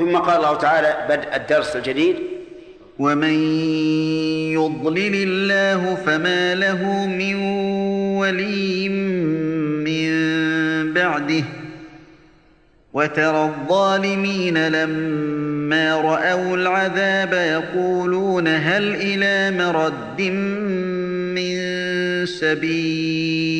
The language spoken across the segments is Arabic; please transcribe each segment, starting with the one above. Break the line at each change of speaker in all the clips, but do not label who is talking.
ثم قال الله تعالى بدء الدرس الجديد.
ومن يضلل الله فما له من ولي من بعده. وترى الظالمين لما رأوا العذاب يقولون هل إلى مرد من سبيل؟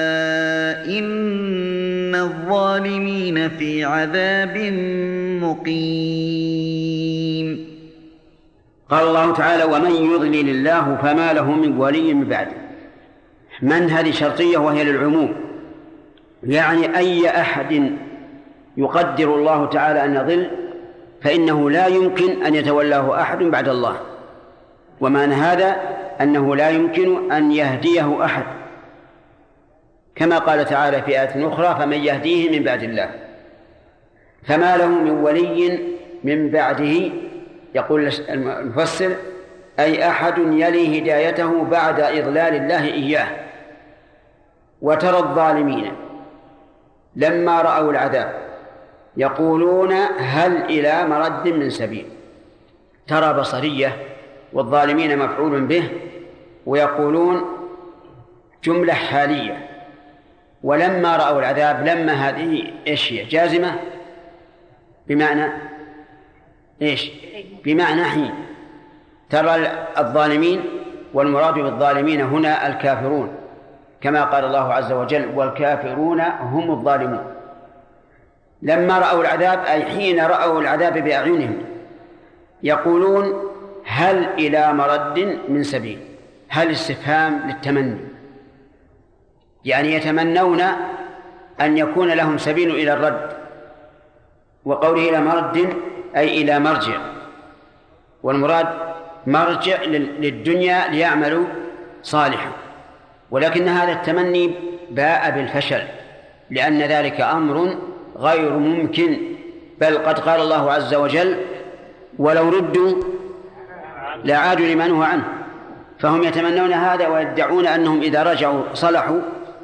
الظالمين في عذاب مقيم.
قال الله تعالى ومن يضلل الله فما له من ولي من بعده. من هذه شرطية وهي للعموم؟ يعني أي أحد يقدر الله تعالى أن يضل فإنه لا يمكن أن يتولاه أحد بعد الله. ومعنى هذا أنه لا يمكن أن يهديه أحد. كما قال تعالى في آية أخرى فمن يهديه من بعد الله فما له من ولي من بعده يقول المفسر أي أحد يلي هدايته بعد إضلال الله إياه وترى الظالمين لما رأوا العذاب يقولون هل إلى مرد من سبيل؟ ترى بصرية والظالمين مفعول به ويقولون جملة حالية. ولما رأوا العذاب لما هذه إيش هي؟ جازمة؟ بمعنى إيش؟ بمعنى حين. ترى الظالمين والمراد بالظالمين هنا الكافرون كما قال الله عز وجل والكافرون هم الظالمون لما رأوا العذاب أي حين رأوا العذاب بأعينهم يقولون هل إلى مرد من سبيل؟ هل استفهام للتمني؟ يعني يتمنون أن يكون لهم سبيل إلى الرد وقوله إلى مرد أي إلى مرجع. والمراد مرجع للدنيا ليعملوا صالحا. ولكن هذا التمني باء بالفشل لأن ذلك أمر غير ممكن. بل قد قال الله عز وجل ولو ردوا لعادوا لما نهوا عنه فهم يتمنون هذا ويدعون أنهم إذا رجعوا صلحوا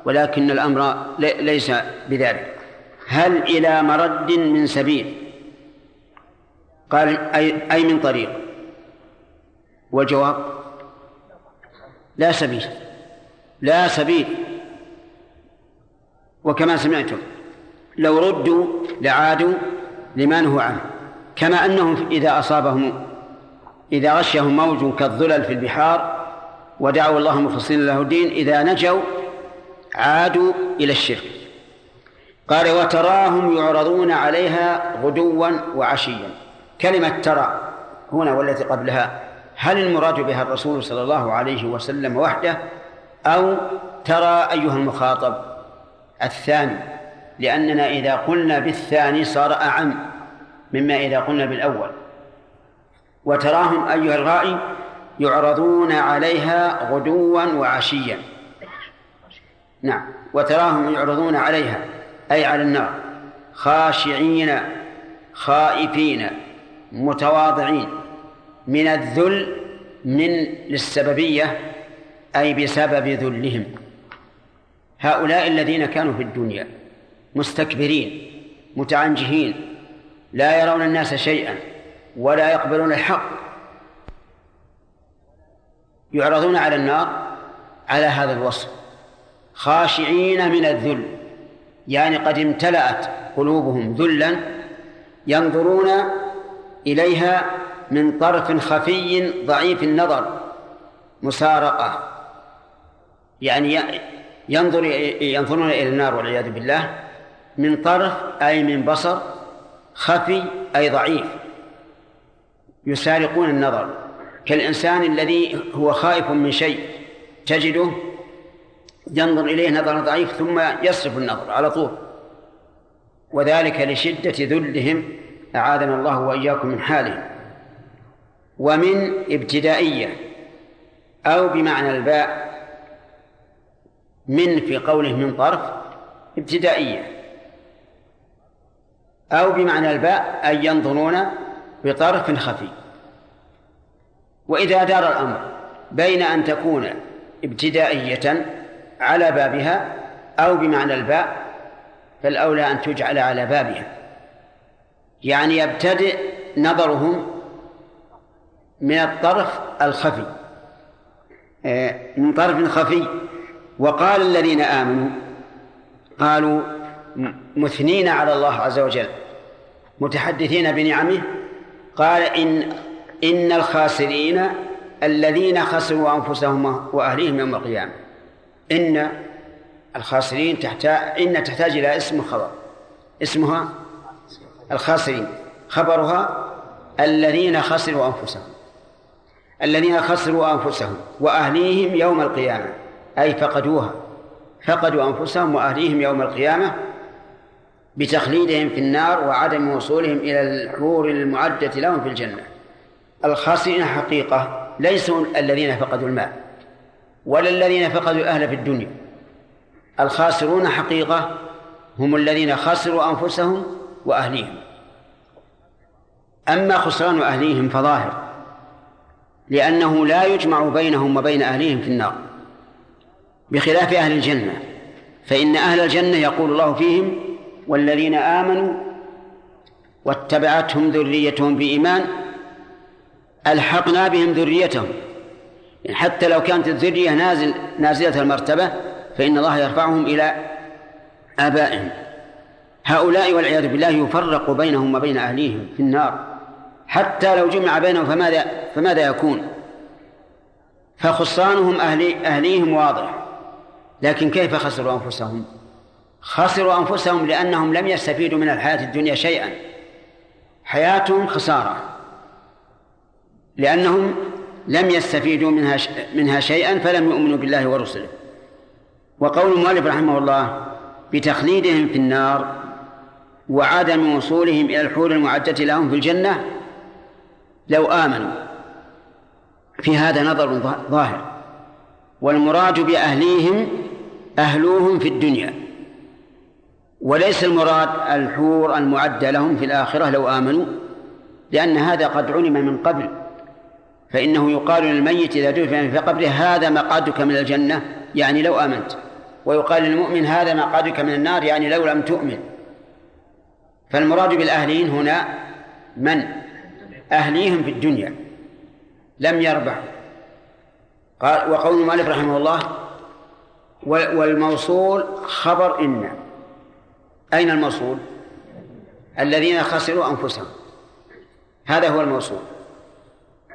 ولكن الأمر ليس بذلك. هل إلى مرد من سبيل؟ قال أي, أي من طريق؟ والجواب؟ لا سبيل. لا سبيل. وكما سمعتم لو ردوا لعادوا لما نهوا عنه. كما أنهم إذا أصابهم إذا غشهم موج كالظلل في البحار ودعوا الله مخلصين له الدين إذا نجوا عادوا إلى الشرك. قال وتراهم يعرضون عليها غدوا وعشيا. كلمة ترى هنا والتي قبلها. هل المراد بها الرسول صلى الله عليه وسلم وحده أو ترى أيها المخاطب الثاني لأننا إذا قلنا بالثاني صار أعم مما إذا قلنا بالأول. وتراهم أيها الغائي يعرضون عليها غدوا وعشيا. نعم. وتراهم يعرضون عليها أي على النار. خاشعين خائفين متواضعين. من الذل من للسببية أي بسبب ذلهم. هؤلاء الذين كانوا في الدنيا مستكبرين متعنجهين لا يرون الناس شيئا ولا يقبلون الحق. يعرضون على النار على هذا الوصف. خاشعين من الذل يعني قد امتلأت قلوبهم ذلا ينظرون إليها من طرف خفي ضعيف النظر مسارقة يعني ينظر ينظرون إلى النار والعياذ بالله من طرف أي من بصر خفي أي ضعيف يسارقون النظر. كالإنسان الذي هو خائف من شيء تجده ينظر إليه نظرا ضعيف ثم يصرف النظر على طول. وذلك لشدة ذلهم أعاذنا الله وإياكم من حاله ومن ابتدائية أو بمعنى الباء من في قوله من طرف ابتدائية. أو بمعنى الباء أي ينظرون بطرف خفي. وإذا دار الأمر بين أن تكون ابتدائية على بابها أو بمعنى الباء فالأولى أن تجعل على بابها. يعني يبتدئ نظرهم من الطرف الخفي. آه، من طرف خفي. وقال الذين آمنوا قالوا مثنين على الله عز وجل متحدثين بنعمه. قال إن إن الخاسرين الذين خسروا أنفسهم وأهليهم يوم القيامة. إن الخاسرين تحتاج إن تحتاج إلى اسم خبر. اسمها الخاسرين. خبرها الذين خسروا أنفسهم. الذين خسروا أنفسهم وأهليهم يوم القيامة. أي فقدوها. فقدوا أنفسهم وأهليهم يوم القيامة بتخليدهم في النار وعدم وصولهم إلى الحور المعدة لهم في الجنة. الخاسرين حقيقة ليسوا الذين فقدوا المال. ولا الذين فقدوا الأهل في الدنيا. الخاسرون حقيقة هم الذين خسروا أنفسهم وأهليهم. أما خسران أهليهم فظاهر لأنه لا يجمع بينهم وبين أهليهم في النار. بخلاف أهل الجنة فإن أهل الجنة يقول الله فيهم والذين آمنوا واتبعتهم ذريتهم بإيمان ألحقنا بهم ذريتهم. يعني حتى لو كانت الذرية نازل نازلة المرتبة فإن الله يرفعهم إلى آبائهم. هؤلاء والعياذ بالله يفرق بينهم وبين أهليهم في النار. حتى لو جمع بينهم فماذا فماذا يكون؟ فخسرانهم أهلي أهليهم واضح. لكن كيف خسروا أنفسهم؟ خسروا أنفسهم لأنهم لم يستفيدوا من الحياة الدنيا شيئا. حياتهم خسارة. لأنهم لم يستفيدوا منها منها شيئا فلم يؤمنوا بالله ورسله. وقول المؤلف رحمه الله بتخليدهم في النار وعدم وصولهم إلى الحور المعدة لهم في الجنة لو آمنوا. في هذا نظر ظاهر. والمراد بأهليهم أهلوهم في الدنيا. وليس المراد الحور المعدة لهم في الآخرة لو آمنوا لأن هذا قد علم من قبل. فإنه يقال للميت إذا دفن في قبره هذا مقعدك من الجنة. يعني لو آمنت. ويقال للمؤمن هذا مقعدك من النار. يعني لو لم تؤمن. فالمراد بالأهلين هنا من؟ أهليهم في الدنيا. لم يربحوا. قال وقول المؤلف رحمه الله والموصول خبر إن. أين الموصول؟ الذين خسروا أنفسهم. هذا هو الموصول.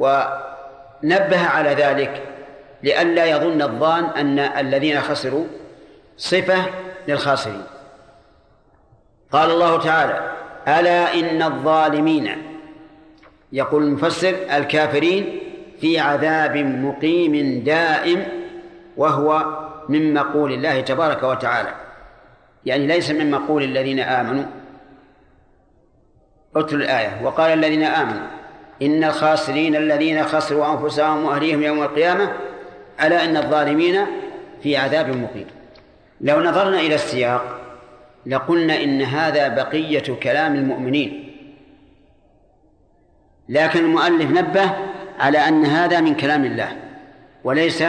ونبه على ذلك لئلا يظن الظان أن الذين خسروا صفة للخاسرين. قال الله تعالى ألا إن الظالمين يقول المفسر الكافرين في عذاب مقيم دائم وهو من مقول الله تبارك وتعالى. يعني ليس من مقول الذين آمنوا. اتل الآية وقال الذين آمنوا إن الخاسرين الذين خسروا أنفسهم وأهليهم يوم القيامة ألا إن الظالمين في عذاب مقيم. لو نظرنا إلى السياق لقلنا إن هذا بقية كلام المؤمنين. لكن المؤلف نبه على أن هذا من كلام الله وليس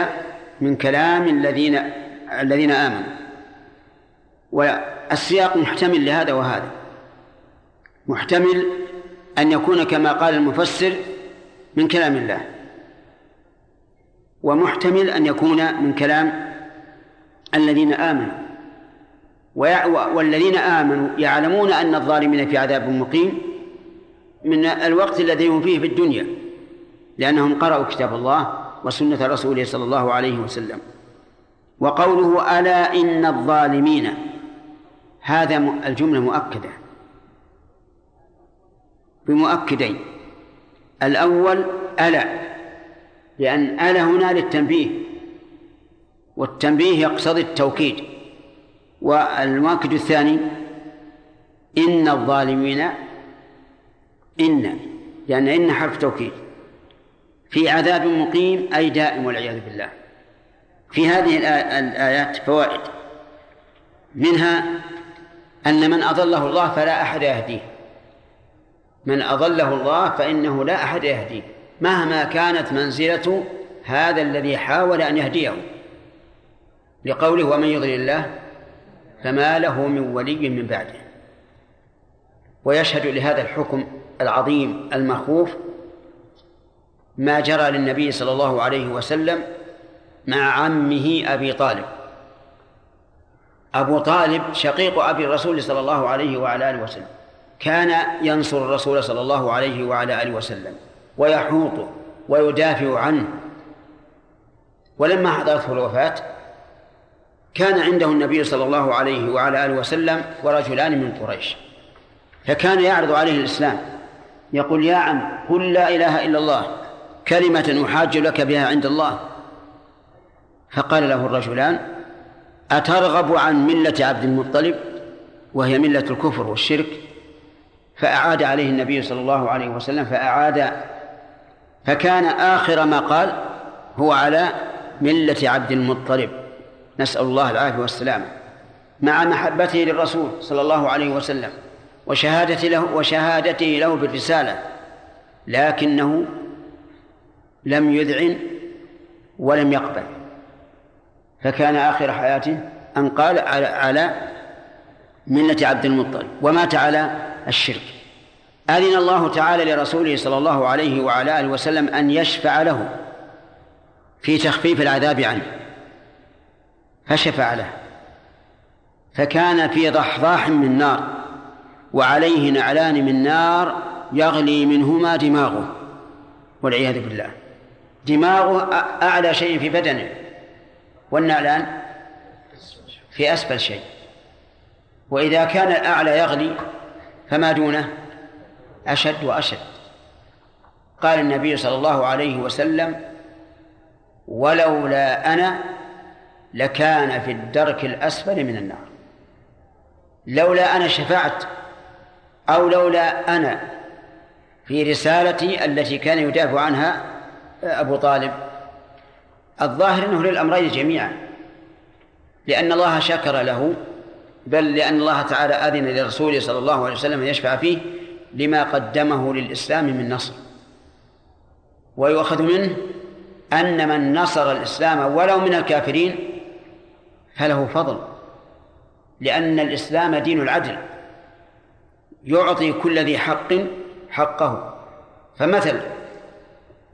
من كلام الذين الذين آمنوا. والسياق محتمل لهذا وهذا. محتمل أن يكون كما قال المفسر من كلام الله. ومحتمل أن يكون من كلام الذين آمنوا. والذين آمنوا يعلمون أن الظالمين في عذاب مقيم من الوقت الذي هم فيه في الدنيا لأنهم قرأوا كتاب الله وسنة رسوله صلى الله عليه وسلم. وقوله ألا إن الظالمين هذا الجملة مؤكدة. بمؤكدين. الأول ألا لأن ألا هنا للتنبيه والتنبيه يقتضي التوكيد. والمؤكد الثاني إن الظالمين إن لأن إن حرف توكيد. في عذاب مقيم أي دائم والعياذ بالله. في هذه الآيات فوائد. منها أن من أضله الله فلا أحد يهديه. من أضله الله فإنه لا أحد يهديه مهما كانت منزلة هذا الذي حاول أن يهديه. لقوله ومن يضلل الله فما له من ولي من بعده. ويشهد لهذا الحكم العظيم المخوف ما جرى للنبي صلى الله عليه وسلم مع عمه أبي طالب. أبو طالب شقيق أبي الرسول صلى الله عليه وعلى آله وسلم. كان ينصر الرسول صلى الله عليه وعلى آله وسلم ويحوطه ويدافع عنه. ولما حضرته الوفاة كان عنده النبي صلى الله عليه وعلى آله وسلم ورجلان من قريش. فكان يعرض عليه الإسلام يقول يا عم قل لا إله إلا الله كلمة أحاج لك بها عند الله. فقال له الرجلان أترغب عن ملة عبد المطلب وهي ملة الكفر والشرك؟ فأعاد عليه النبي صلى الله عليه وسلم فأعاد فكان آخر ما قال هو على ملة عبد المطلب. نسأل الله العافية والسلامة مع محبته للرسول صلى الله عليه وسلم وشهادته له وشهادته له بالرسالة لكنه لم يذعن ولم يقبل. فكان آخر حياته أن قال على, على ملة عبد المطلب. ومات على الشرك. أذن الله تعالى لرسوله صلى الله عليه وعلى آله وسلم أن يشفع له في تخفيف العذاب عنه. فشفع له. فكان في ضحضاح من نار وعليه نعلان من نار يغلي منهما دماغه والعياذ بالله. دماغه أعلى شيء في بدنه والنعلان في أسفل شيء. وإذا كان الأعلى يغلي فما دونه؟ أشد وأشد. قال النبي صلى الله عليه وسلم ولولا أنا لكان في الدرك الأسفل من النار. لولا أنا شفعت أو لولا أنا في رسالتي التي كان يدافع عنها أبو طالب. الظاهر أنه للأمرين جميعا لأن الله شكر له بل لأن الله تعالى أذن لرسوله صلى الله عليه وسلم أن يشفع فيه لما قدمه للإسلام من نصر. ويؤخذ منه أن من نصر الإسلام ولو من الكافرين فله فضل لأن الإسلام دين العدل يعطي كل ذي حق حقه. فمثل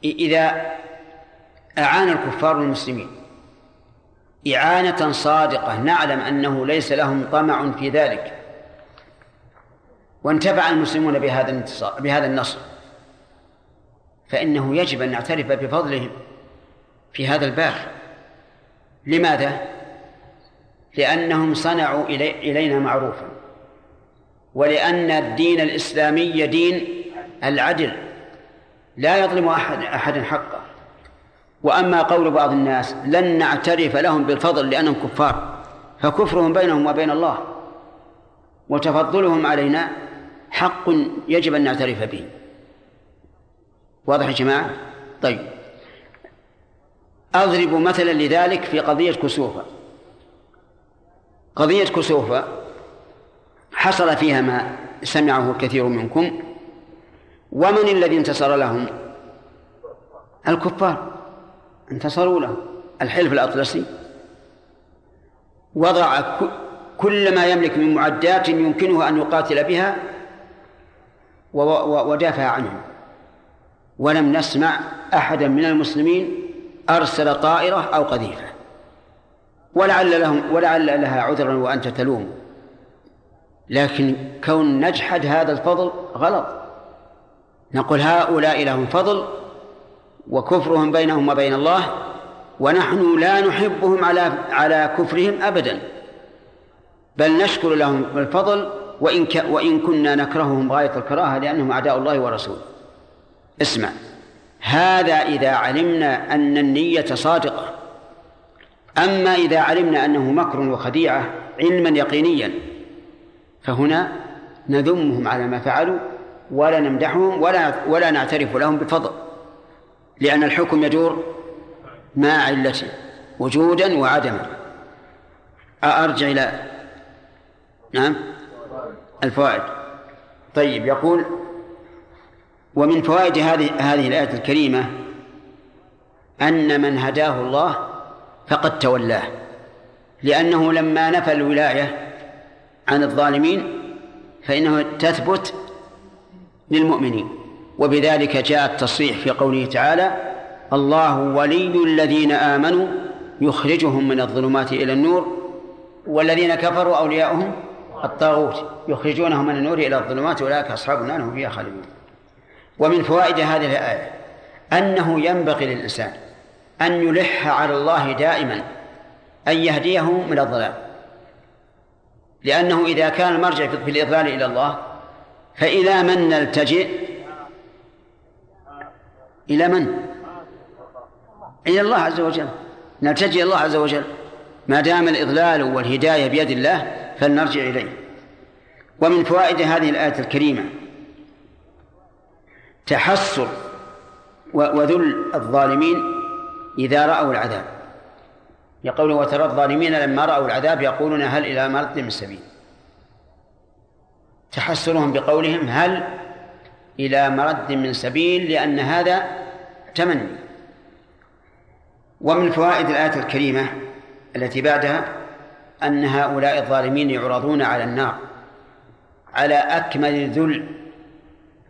إذا أعان الكفار المسلمين إعانة صادقة نعلم أنه ليس لهم طمع في ذلك. وانتفع المسلمون بهذا الانتصار بهذا النصر. فإنه يجب أن نعترف بفضلهم في هذا الباب لماذا؟ لأنهم صنعوا إلينا معروفا. ولأن الدين الإسلامي دين العدل. لا يظلم أحد أحدا حقه. وأما قول بعض الناس لن نعترف لهم بالفضل لأنهم كفار فكفرهم بينهم وبين الله وتفضلهم علينا حق يجب أن نعترف به. واضح يا جماعة؟ طيب. أضرب مثلا لذلك في قضية كسوفة. قضية كسوفة حصل فيها ما سمعه كثير منكم. ومن الذي انتصر لهم؟ الكفار. انتصروا له. الحلف الأطلسي. وضع كل ما يملك من معدات يمكنه أن يقاتل بها ودافع عنهم. ولم نسمع أحدا من المسلمين أرسل طائرة أو قذيفة. ولعل لهم ولعل لها عذرا وأنت تلوم. لكن كون نجحد هذا الفضل غلط. نقول هؤلاء لهم فضل وكفرهم بينهم وبين الله ونحن لا نحبهم على على كفرهم ابدا. بل نشكر لهم الفضل وإن وإن كنا نكرههم غاية الكراهة لأنهم أعداء الله ورسوله. اسمع هذا إذا علمنا أن النية صادقة. أما إذا علمنا أنه مكر وخديعة علما يقينيا فهنا نذمهم على ما فعلوا ولا نمدحهم ولا ولا نعترف لهم بفضل. لأن الحكم يدور مع علته وجودا وعدما. أرجع إلى نعم؟ الفوائد. طيب يقول ومن فوائد هذه هذه الآية الكريمة أن من هداه الله فقد تولاه لأنه لما نفى الولاية عن الظالمين فإنه تثبت للمؤمنين. وبذلك جاء التصريح في قوله تعالى الله ولي الذين آمنوا يخرجهم من الظلمات إلى النور والذين كفروا أولياؤهم الطاغوت يخرجونهم من النور إلى الظلمات أولئك أصحاب النار هم فيها خالدون. ومن فوائد هذه الآية أنه ينبغي للإنسان أن يلح على الله دائما أن يهديه من الضلال لأنه إذا كان المرجع في الإضلال إلى الله فإلى من نلتجئ إلى من؟ إلى الله عز وجل. نلتجئ إلى الله عز وجل. ما دام الإضلال والهداية بيد الله فلنرجع إليه. ومن فوائد هذه الآية الكريمة تحسر وذل الظالمين إذا رأوا العذاب. يقول وترى الظالمين لما رأوا العذاب يقولون هل إلى مرد من سبيل؟ تحسرهم بقولهم هل إلى مرد من سبيل لأن هذا تمني. ومن فوائد الآية الكريمة التي بعدها أن هؤلاء الظالمين يعرضون على النار على أكمل ذل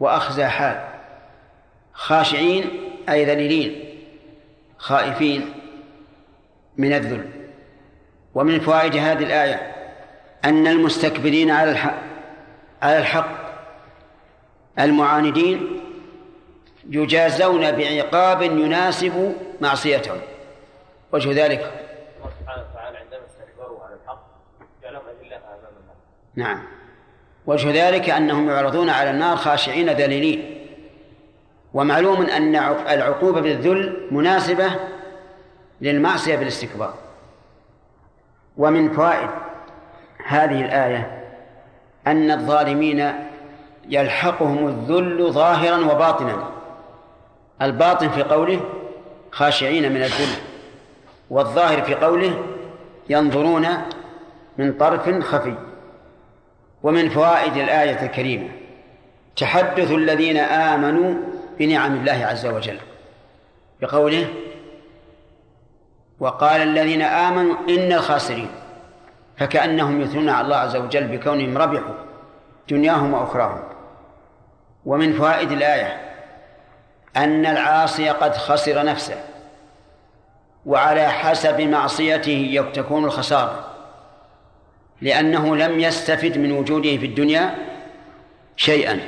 وأخزى حال. خاشعين أي ذليلين. خائفين من الذل. ومن فوائد هذه الآية أن المستكبرين على الحق على الحق. المعاندين يجازون بعقاب يناسب معصيتهم. وجه ذلك. الله سبحانه وتعالى عندما استكبروا على الحق جعلهم أذلة أمام النار نعم. وجه ذلك أنهم يعرضون على النار خاشعين ذليلين. ومعلوم أن العقوبة بالذل مناسبة للمعصية بالاستكبار. ومن فوائد هذه الآية أن الظالمين يلحقهم الذل ظاهرا وباطنا. الباطن في قوله خاشعين من الذل والظاهر في قوله ينظرون من طرف خفي ومن فوائد الآية الكريمة تحدث الذين آمنوا بنعم الله عز وجل. بقوله وقال الذين آمنوا إن الخاسرين فكأنهم يثنون على الله عز وجل بكونهم ربحوا دنياهم وأخراهم. ومن فوائد الآية أن العاصي قد خسر نفسه وعلى حسب معصيته تكون الخسارة لأنه لم يستفد من وجوده في الدنيا شيئا.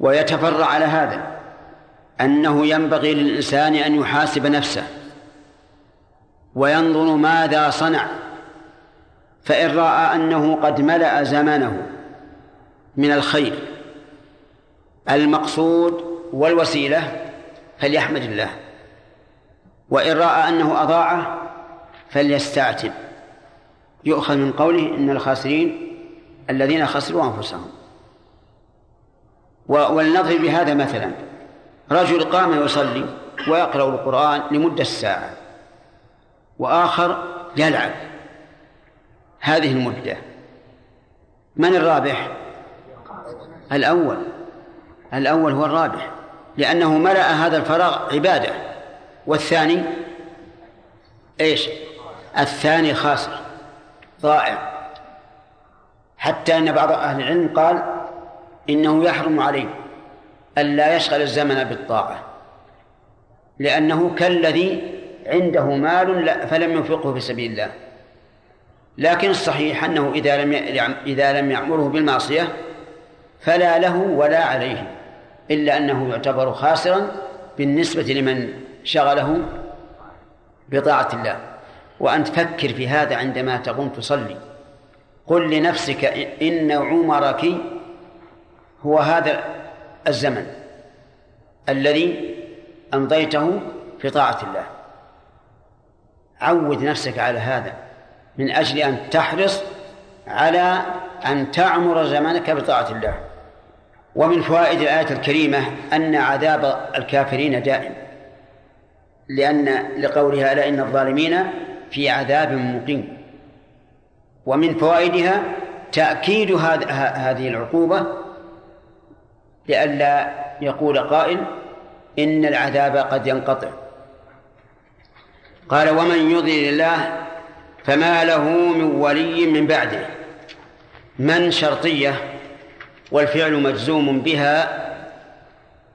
ويتفرع على هذا أنه ينبغي للإنسان أن يحاسب نفسه وينظر ماذا صنع فإن رأى أنه قد ملأ زمانه من الخير المقصود والوسيلة فليحمد الله. وإن رأى أنه أضاعه فليستعتب. يؤخذ من قوله إن الخاسرين الذين خسروا أنفسهم. ولنضرب بهذا مثلا. رجل قام يصلي ويقرأ القرآن لمدة ساعة وآخر يلعب. هذه المدة. من الرابح؟ الأول. الأول هو الرابح لأنه ملأ هذا الفراغ عبادة. والثاني؟ إيش؟ الثاني خاسر ضائع. حتى أن بعض أهل العلم قال إنه يحرم عليه الا يشغل الزمن بالطاعة لأنه كالذي عنده مال فلم ينفقه في سبيل الله. لكن الصحيح أنه إذا لم إذا لم يامره بالمعصية فلا له ولا عليه. إلا أنه يعتبر خاسرا بالنسبة لمن شغله بطاعة الله. وأنت فكر في هذا عندما تقوم تصلي. قل لنفسك إن عمرك هو هذا الزمن الذي أمضيته في طاعة الله. عود نفسك على هذا من أجل أن تحرص على أن تعمر زمانك بطاعة الله. ومن فوائد الآية الكريمة أن عذاب الكافرين دائم لأن لقولها ألا إن الظالمين في عذاب مقيم. ومن فوائدها تأكيد هذه العقوبة لئلا يقول قائل إن العذاب قد ينقطع. قال ومن يضلل الله فما له من ولي من بعده. من شرطية والفعل مجزوم بها.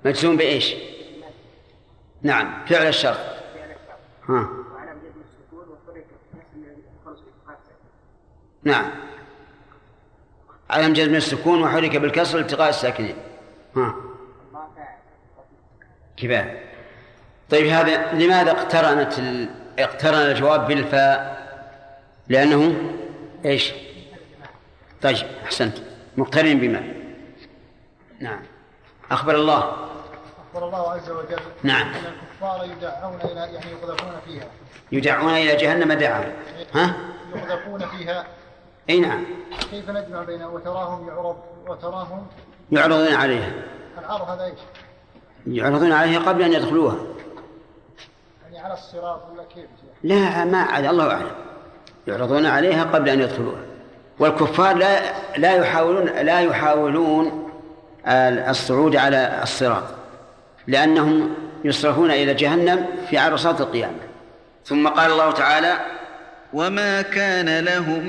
مجزوم بإيش؟ نعم فعل الشرط. ها. نعم. علم جزم السكون وحرك بالكسر التقاء الساكنين. ها. كفاية طيب هذا لماذا اقترنت ال... اقترن الجواب بالفاء؟ لأنه إيش؟ طيب أحسنت. مقترن بما؟ نعم. أخبر الله.
أخبر الله عز وجل
نعم.
أن الكفار يدعون إلى يعني يقذفون فيها.
يدعون إلى جهنم دعا ها؟
يقذفون فيها.
أي نعم.
كيف نجمع بين وتراهم يعرض وتراهم
يعرضون عليها.
العرض هذا إيش؟
يعرضون عليها قبل أن يدخلوها.
يعني على الصراط ولا كيف؟
لا ما عاد الله أعلم. يعرضون عليها قبل أن يدخلوها. والكفار لا لا يحاولون لا يحاولون الصعود على الصراط لأنهم يصرفون إلى جهنم في عرصات القيامة. ثم قال الله تعالى
وما كان لهم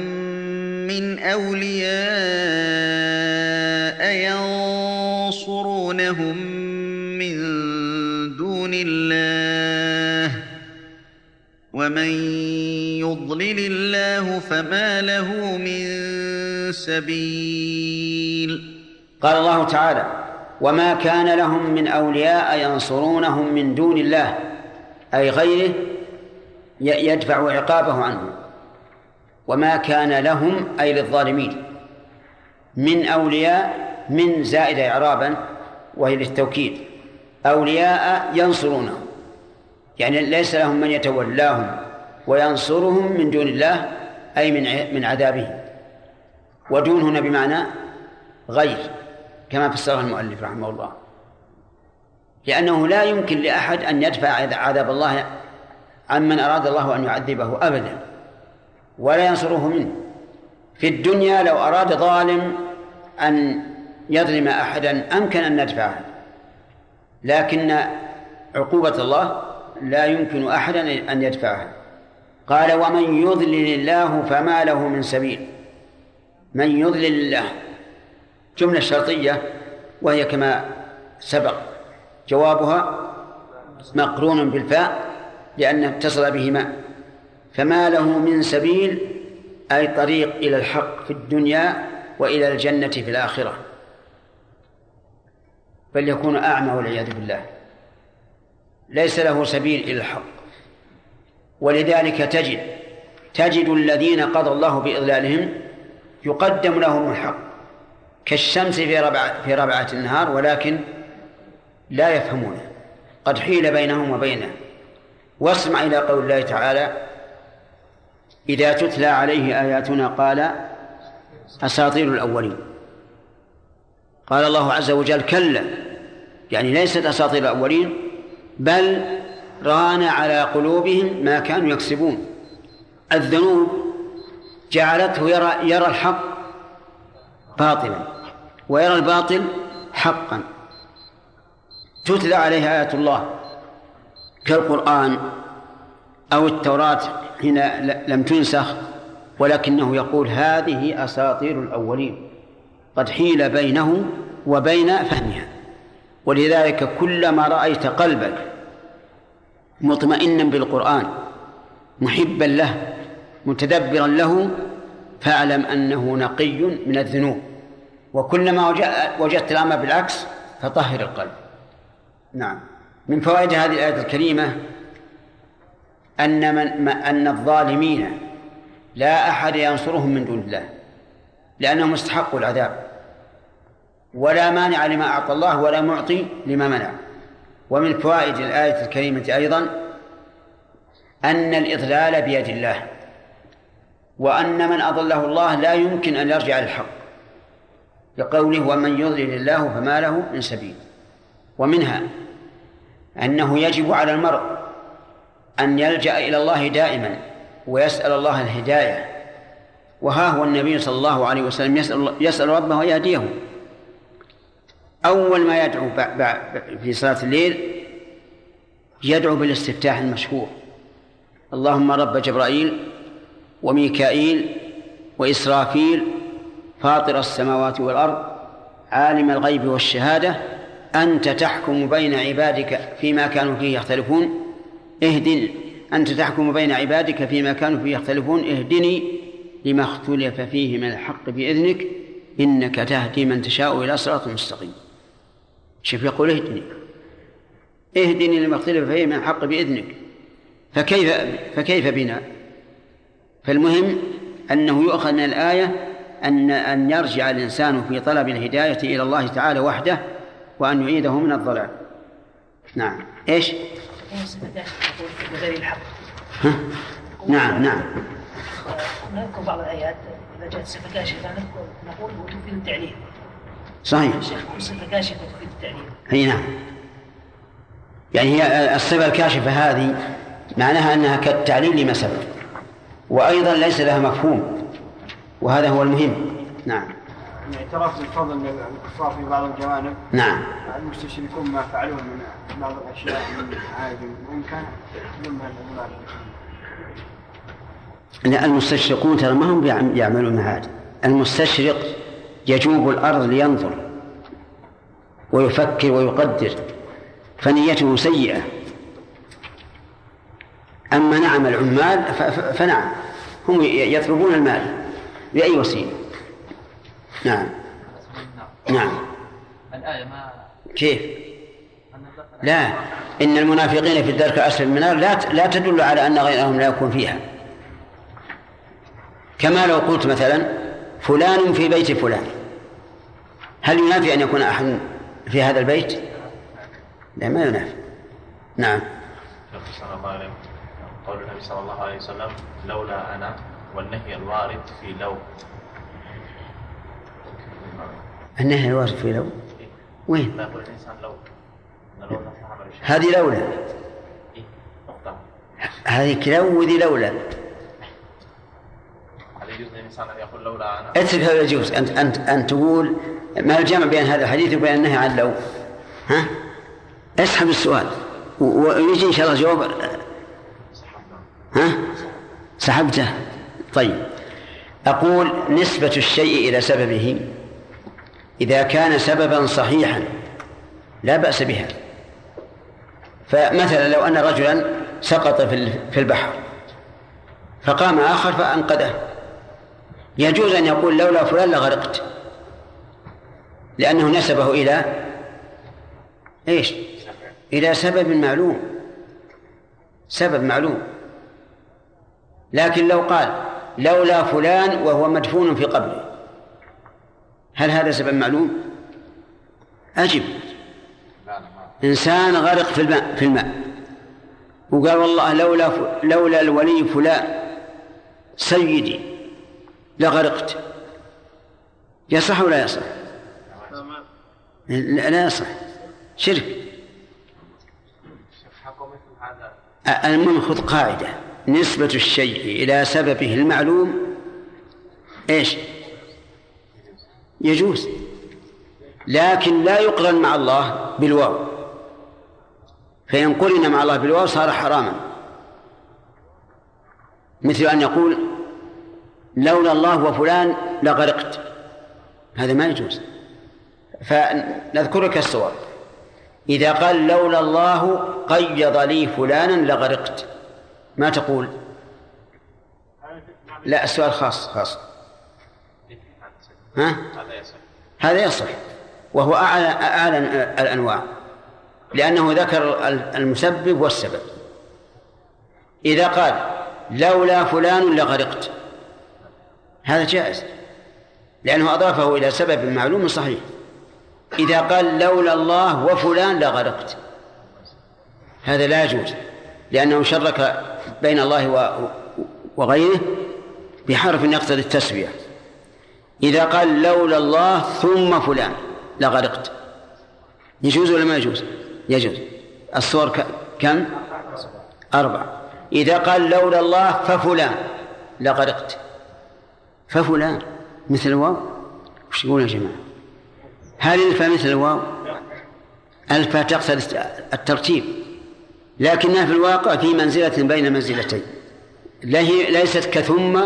من أولياء ينصرونهم من دون الله ومن يضلل الله فما له من سبيل.
قال الله تعالى وما كان لهم من أولياء ينصرونهم من دون الله أي غيره يدفع عقابه عنهم. وما كان لهم أي للظالمين. من أولياء من زائد إعرابا وهي للتوكيد. أولياء ينصرونهم يعني ليس لهم من يتولاهم وينصرهم من دون الله أي من من عذابه ودون هنا بمعنى غير. كما فسره المؤلف رحمه الله. لأنه لا يمكن لأحد أن يدفع عذاب الله عمن أراد الله أن يعذبه أبدا ولا ينصره منه. في الدنيا لو أراد ظالم أن يظلم أحدا أمكن أن ندفعه لكن عقوبة الله لا يمكن أحدا أن يدفعها قال ومن يضلل الله فما له من سبيل. من يضلل الله. جملة شرطية وهي كما سبق جوابها مقرون بالفاء لأن اتصل بهما. فما له من سبيل أي طريق إلى الحق في الدنيا وإلى الجنة في الآخرة. بل يكون أعمى والعياذ بالله. ليس له سبيل إلى الحق. ولذلك تجد تجد الذين قضى الله بإضلالهم يقدم لهم الحق. كالشمس في ربعة في ربعة النهار ولكن لا يفهمونه قد حيل بينهم وبينه. واسمع إلى قول الله تعالى إذا تتلى عليه آياتنا قال أساطير الأولين قال الله عز وجل كلا يعني ليست أساطير الأولين بل ران على قلوبهم ما كانوا يكسبون. الذنوب جعلته يرى يرى الحق باطلا. ويرى الباطل حقا. تتلى عليه آيات الله كالقرآن أو التوراة حين لم تنسخ ولكنه يقول هذه أساطير الأولين قد حيل بينه وبين فهمها. ولذلك كلما رأيت قلبك مطمئنا بالقرآن محبا له متدبرا له فاعلم أنه نقي من الذنوب. وكلما وجدت الأمر بالعكس فطهر القلب. نعم. من فوائد هذه الآية الكريمة أن من أن الظالمين لا أحد ينصرهم من دون الله لأنهم استحقوا العذاب ولا مانع لما أعطى الله ولا معطي لما منع. ومن فوائد الآية الكريمة أيضا أن الإضلال بيد الله وأن من أضله الله لا يمكن أن يرجع للحق. لقوله ومن يضلل الله فما له من سبيل. ومنها أنه يجب على المرء أن يلجأ إلى الله دائما ويسأل الله الهداية. وها هو النبي صلى الله عليه وسلم يسأل, يسأل ربه أن يهديه أول ما يدعو في صلاة الليل يدعو بالاستفتاح المشهور. اللهم رب جبرائيل وميكائيل وإسرافيل فاطر السماوات والأرض عالم الغيب والشهادة أنت تحكم بين عبادك فيما كانوا فيه يختلفون. اهدني أنت تحكم بين عبادك فيما كانوا فيه يختلفون. اهدني لما اختلف فيه من الحق بإذنك إنك تهدي من تشاء إلى صراط مستقيم. شوف يقول اهدني. اهدني لما اختلف فيه من الحق بإذنك. فكيف فكيف بنا؟ فالمهم أنه يؤخذ من الآية أن أن يرجع الإنسان في طلب الهداية إلى الله تعالى وحده وأن يعيده من الضلال. نعم. إيش؟
بغير الحق
ها؟ نعم نعم.
نذكر بعض الآيات إذا جاءت صفة كاشفة نقول وتفيد التعليل
صحيح.
صفة كاشفة تفيد التعليل
أي نعم. يعني هي الصفة الكاشفة هذه معناها أنها كالتعليل لما سبق وأيضا ليس لها مفهوم. وهذا هو المهم. نعم.
اعتراف بالفضل من الكفار في بعض الجوانب.
نعم.
المستشركون ما فعلوه من بعض الأشياء من عادي وإن كان ضمن
لا المستشرقون ترى ما هم يعملون هذا المستشرق يجوب الأرض لينظر ويفكر ويقدر فنيته سيئة. أما نعم العمال فنعم هم يطلبون المال. بأي وسيلة؟ نعم. نعم. الآية ما كيف؟ لا. إن المنافقين في الدرك الأسفل من النار لا لا تدل على أن غيرهم لا يكون فيها. كما لو قلت مثلا فلان في بيت فلان. هل ينافي أن يكون أحد في هذا البيت؟ لا ما ينافي. نعم.
قول النبي صلى الله عليه وسلم لولا أنا والنهي الوارد في لو.
النهي الوارد في لو؟ وين؟
لا يقول الإنسان لو.
هذه لولا.
إيه،
هذه لو وذي لولا.
يقول لولا أنا.
اترك هذا يجوز. أنت أنت أن تقول ما الجمع بين هذا الحديث وبين النهي عن لو؟ ها؟ اسحب السؤال. ويجي إن شاء الله جواب. ها؟ سحبته. طيب أقول نسبة الشيء إلى سببه إذا كان سببا صحيحا لا بأس بها. فمثلا لو أن رجلا سقط في البحر فقام آخر فأنقذه. يجوز أن يقول لولا فلان لغرقت لأنه نسبه إلى إيش؟ إلى سبب معلوم. سبب معلوم. لكن لو قال لولا فلان وهو مدفون في قبره. هل هذا سبب معلوم؟ أجب. إنسان غرق في الماء في الماء. وقال والله لولا لولا الولي فلان سيدي لغرقت. يصح ولا يصح؟ لا يصح. شرك. المهم خذ قاعدة. نسبة الشيء إلى سببه المعلوم إيش؟ يجوز. لكن لا يقرن مع الله بالواو. فإن قرن مع الله بالواو صار حراما. مثل أن يقول لولا الله وفلان لغرقت. هذا ما يجوز. فنذكرك الصور إذا قال لولا الله قيض لي فلانا لغرقت. ما تقول؟ لا السؤال خاص خاص. ها؟ هذا يصح. وهو أعلى أعلى الأنواع. لأنه ذكر المسبب والسبب. إذا قال لولا فلان لغرقت. هذا جائز. لأنه أضافه إلى سبب معلوم صحيح. إذا قال لولا الله وفلان لغرقت. هذا لا يجوز لأنه شرك بين الله وغيره بحرف يقتضي التسوية إذا قال لولا الله ثم فلان لغرقت يجوز ولا ما يجوز؟ يجوز الصور كم؟ أربعة إذا قال لولا الله ففلان لغرقت ففلان مثل الواو وش يقول يا جماعة؟ هل الفا مثل الواو؟ الفا تقصد الترتيب لكنها في الواقع في منزلة بين منزلتين. لا هي ليست كثم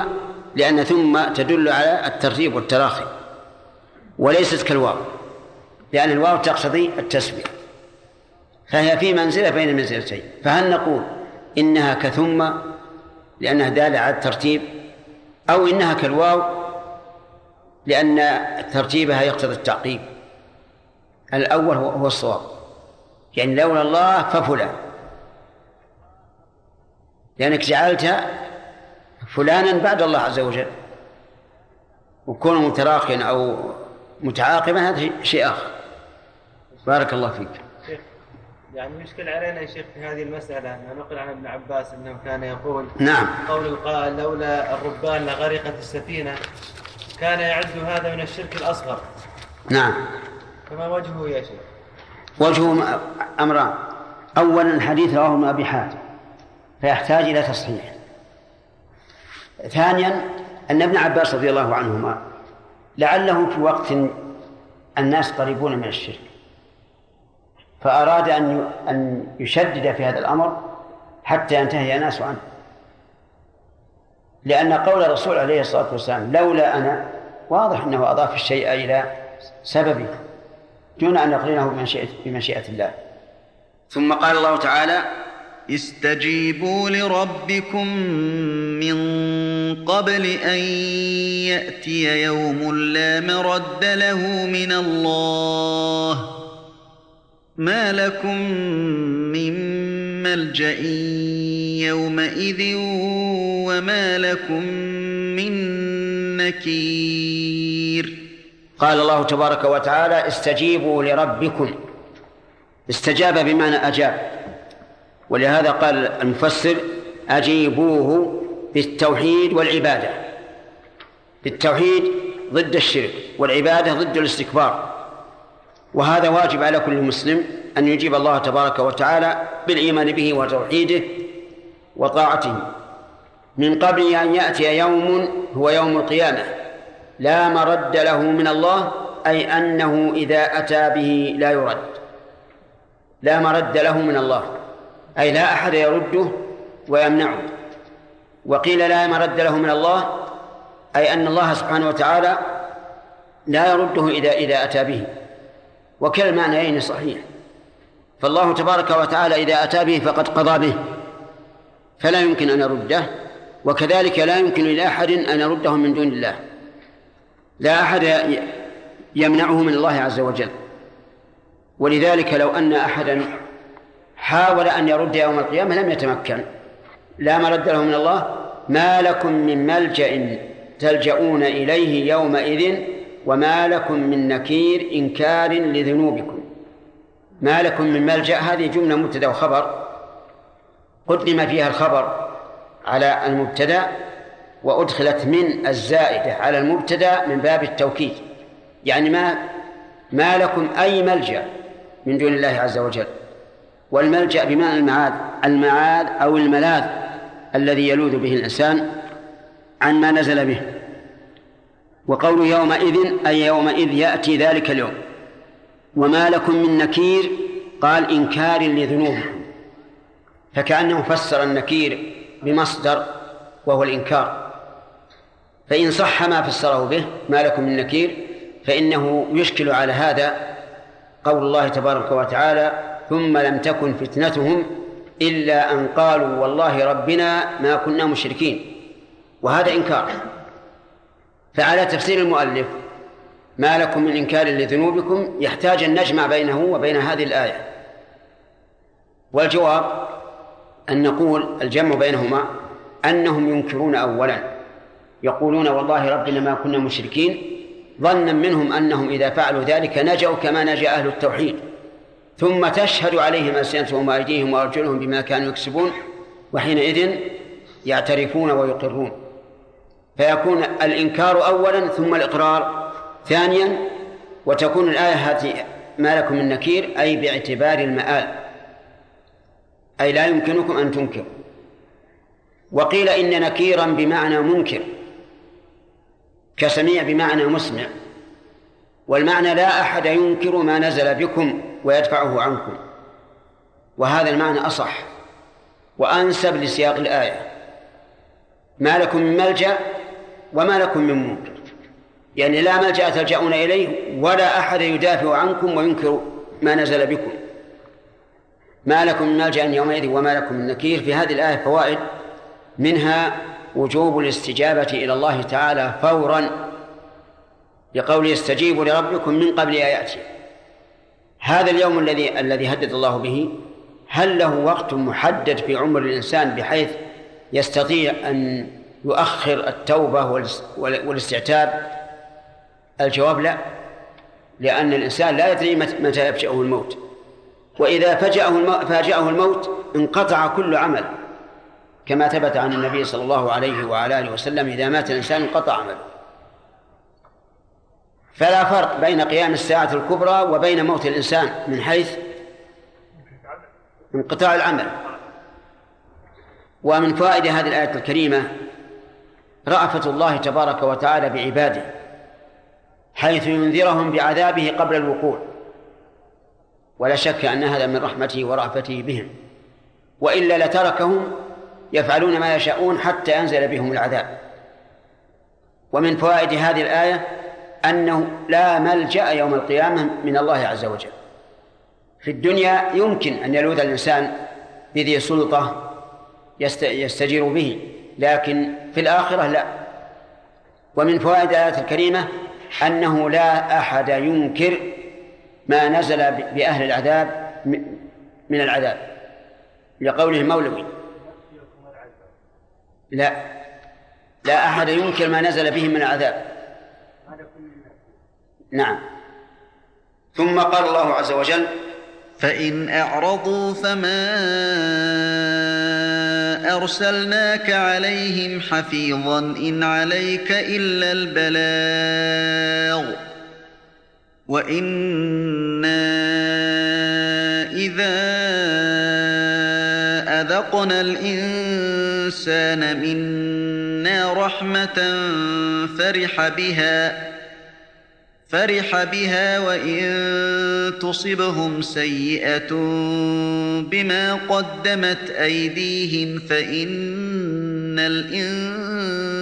لأن ثم تدل على الترتيب والتراخي وليست كالواو لأن الواو تقتضي التسوية فهي في منزلة بين المنزلتين فهل نقول إنها كثم لأنها دالة على الترتيب أو إنها كالواو لأن ترتيبها يقتضي التعقيب؟ الأول هو الصواب. يعني لولا الله ففلان. لأنك جعلت فلانا بعد الله عز وجل. وكونه متراخيا أو متعاقبا هذا شيء آخر. بارك الله فيك.
شيخ يعني يشكل علينا يا شيخ في هذه المسألة أن نقل عن ابن عباس أنه كان يقول
نعم.
قول القائل لولا الربان لغرقت السفينة كان يعد هذا من الشرك الأصغر.
نعم.
فما وجهه يا شيخ؟
وجهه أمران. أولا الحديث رواه ابن أبي حاتم. فيحتاج إلى تصحيح. ثانيا أن ابن عباس رضي الله عنهما لعله في وقت الناس قريبون من الشرك فأراد أن أن يشدد في هذا الأمر حتى ينتهي الناس عنه. لأن قول الرسول عليه الصلاة والسلام لولا أنا واضح أنه أضاف الشيء إلى سببه دون أن يقرنه بمشيئة الله. ثم قال الله تعالى
استجيبوا لربكم من قبل أن يأتي يوم لا مرد له من الله. ما لكم من ملجأ يومئذ وما لكم من نكير.
قال الله تبارك وتعالى استجيبوا لربكم. استجاب بمعنى أجاب. ولهذا قال المفسر أجيبوه بالتوحيد والعبادة. بالتوحيد ضد الشرك والعبادة ضد الاستكبار. وهذا واجب على كل مسلم أن يجيب الله تبارك وتعالى بالإيمان به وتوحيده وطاعته. من قبل أن يأتي يوم هو يوم القيامة. لا مرد له من الله أي أنه إذا أتى به لا يرد. لا مرد له من الله. أي لا أحد يرده ويمنعه. وقيل لا مرد له من الله أي أن الله سبحانه وتعالى لا يرده إذا إذا أتى به. وكلا المعنيين صحيح. فالله تبارك وتعالى إذا أتى به فقد قضى به. فلا يمكن أن يرده وكذلك لا يمكن لأحد أن يرده من دون الله. لا أحد يمنعه من الله عز وجل. ولذلك لو أن أحدا حاول أن يرد يوم القيامة لم يتمكن. لا مرد له من الله. ما لكم من ملجأ تلجؤون إليه يومئذ وما لكم من نكير إنكار لذنوبكم. ما لكم من ملجأ هذه جملة مبتدأ وخبر. قدم فيها الخبر على المبتدأ وأدخلت من الزائدة على المبتدأ من باب التوكيد. يعني ما ما لكم أي ملجأ من دون الله عز وجل. والملجأ بمعنى المعاذ المعاذ أو الملاذ الذي يلوذ به الإنسان عن ما نزل به. وقول يومئذ أي يومئذ يأتي ذلك اليوم. وما لكم من نكير قال إنكار لذنوبكم فكأنه فسر النكير بمصدر وهو الإنكار. فإن صح ما فسره به ما لكم من نكير فإنه يشكل على هذا قول الله تبارك وتعالى ثم لم تكن فتنتهم إلا أن قالوا والله ربنا ما كنا مشركين. وهذا إنكار. فعلى تفسير المؤلف ما لكم من إنكار لذنوبكم يحتاج أن نجمع بينه وبين هذه الآية. والجواب أن نقول الجمع بينهما أنهم ينكرون أولا. يقولون والله ربنا ما كنا مشركين ظنا منهم أنهم إذا فعلوا ذلك نجوا كما نجا أهل التوحيد. ثم تشهد عليهم ألسنتهم وأيديهم وأرجلهم بما كانوا يكسبون وحينئذ يعترفون ويقرون. فيكون الإنكار أولا ثم الإقرار ثانيا وتكون الآية هذه ما لكم من نكير أي باعتبار المآل. أي لا يمكنكم أن تنكروا. وقيل إن نكيرا بمعنى منكر كسميع بمعنى مسمع. والمعنى لا أحد ينكر ما نزل بكم. ويدفعه عنكم. وهذا المعنى أصح وأنسب لسياق الآية. ما لكم من ملجأ وما لكم من منكر يعني لا ملجأ تلجأون إليه ولا أحد يدافع عنكم وينكر ما نزل بكم. ما لكم من ملجأ يومئذ وما لكم من نكير. في هذه الآية فوائد. منها وجوب الاستجابة إلى الله تعالى فورا. لقول استجيبوا لربكم من قبل أن يأتي. هذا اليوم الذي الذي هدد الله به هل له وقت محدد في عمر الإنسان بحيث يستطيع أن يؤخر التوبة والاستعتاب؟ الجواب لا لأن الإنسان لا يدري متى يفجأه الموت. وإذا فجأه فاجأه الموت انقطع كل عمل. كما ثبت عن النبي صلى الله عليه وعلى آله وسلم إذا مات الإنسان انقطع عمله. فلا فرق بين قيام الساعة الكبرى وبين موت الإنسان من حيث انقطاع العمل. ومن فوائد هذه الآية الكريمة رأفة الله تبارك وتعالى بعباده حيث ينذرهم بعذابه قبل الوقوع. ولا شك أن هذا من رحمته ورأفته بهم. وإلا لتركهم يفعلون ما يشاءون حتى ينزل بهم العذاب. ومن فوائد هذه الآية أنه لا ملجأ يوم القيامة من الله عز وجل. في الدنيا يمكن أن يلوذ الإنسان بذي سلطة يستجير به لكن في الآخرة لا. ومن فوائد الآية الكريمة أنه لا أحد ينكر ما نزل بأهل العذاب من العذاب. لقوله مولوي لا. لا أحد ينكر ما نزل به من العذاب. نعم. ثم قال الله عز وجل
فإن أعرضوا فما أرسلناك عليهم حفيظا إن عليك إلا البلاغ. وإنا إذا أذقنا الإنسان منا رحمة فرح بها. فرح بها وإن تصبهم سيئة بما قدمت أيديهم فإن الإنسان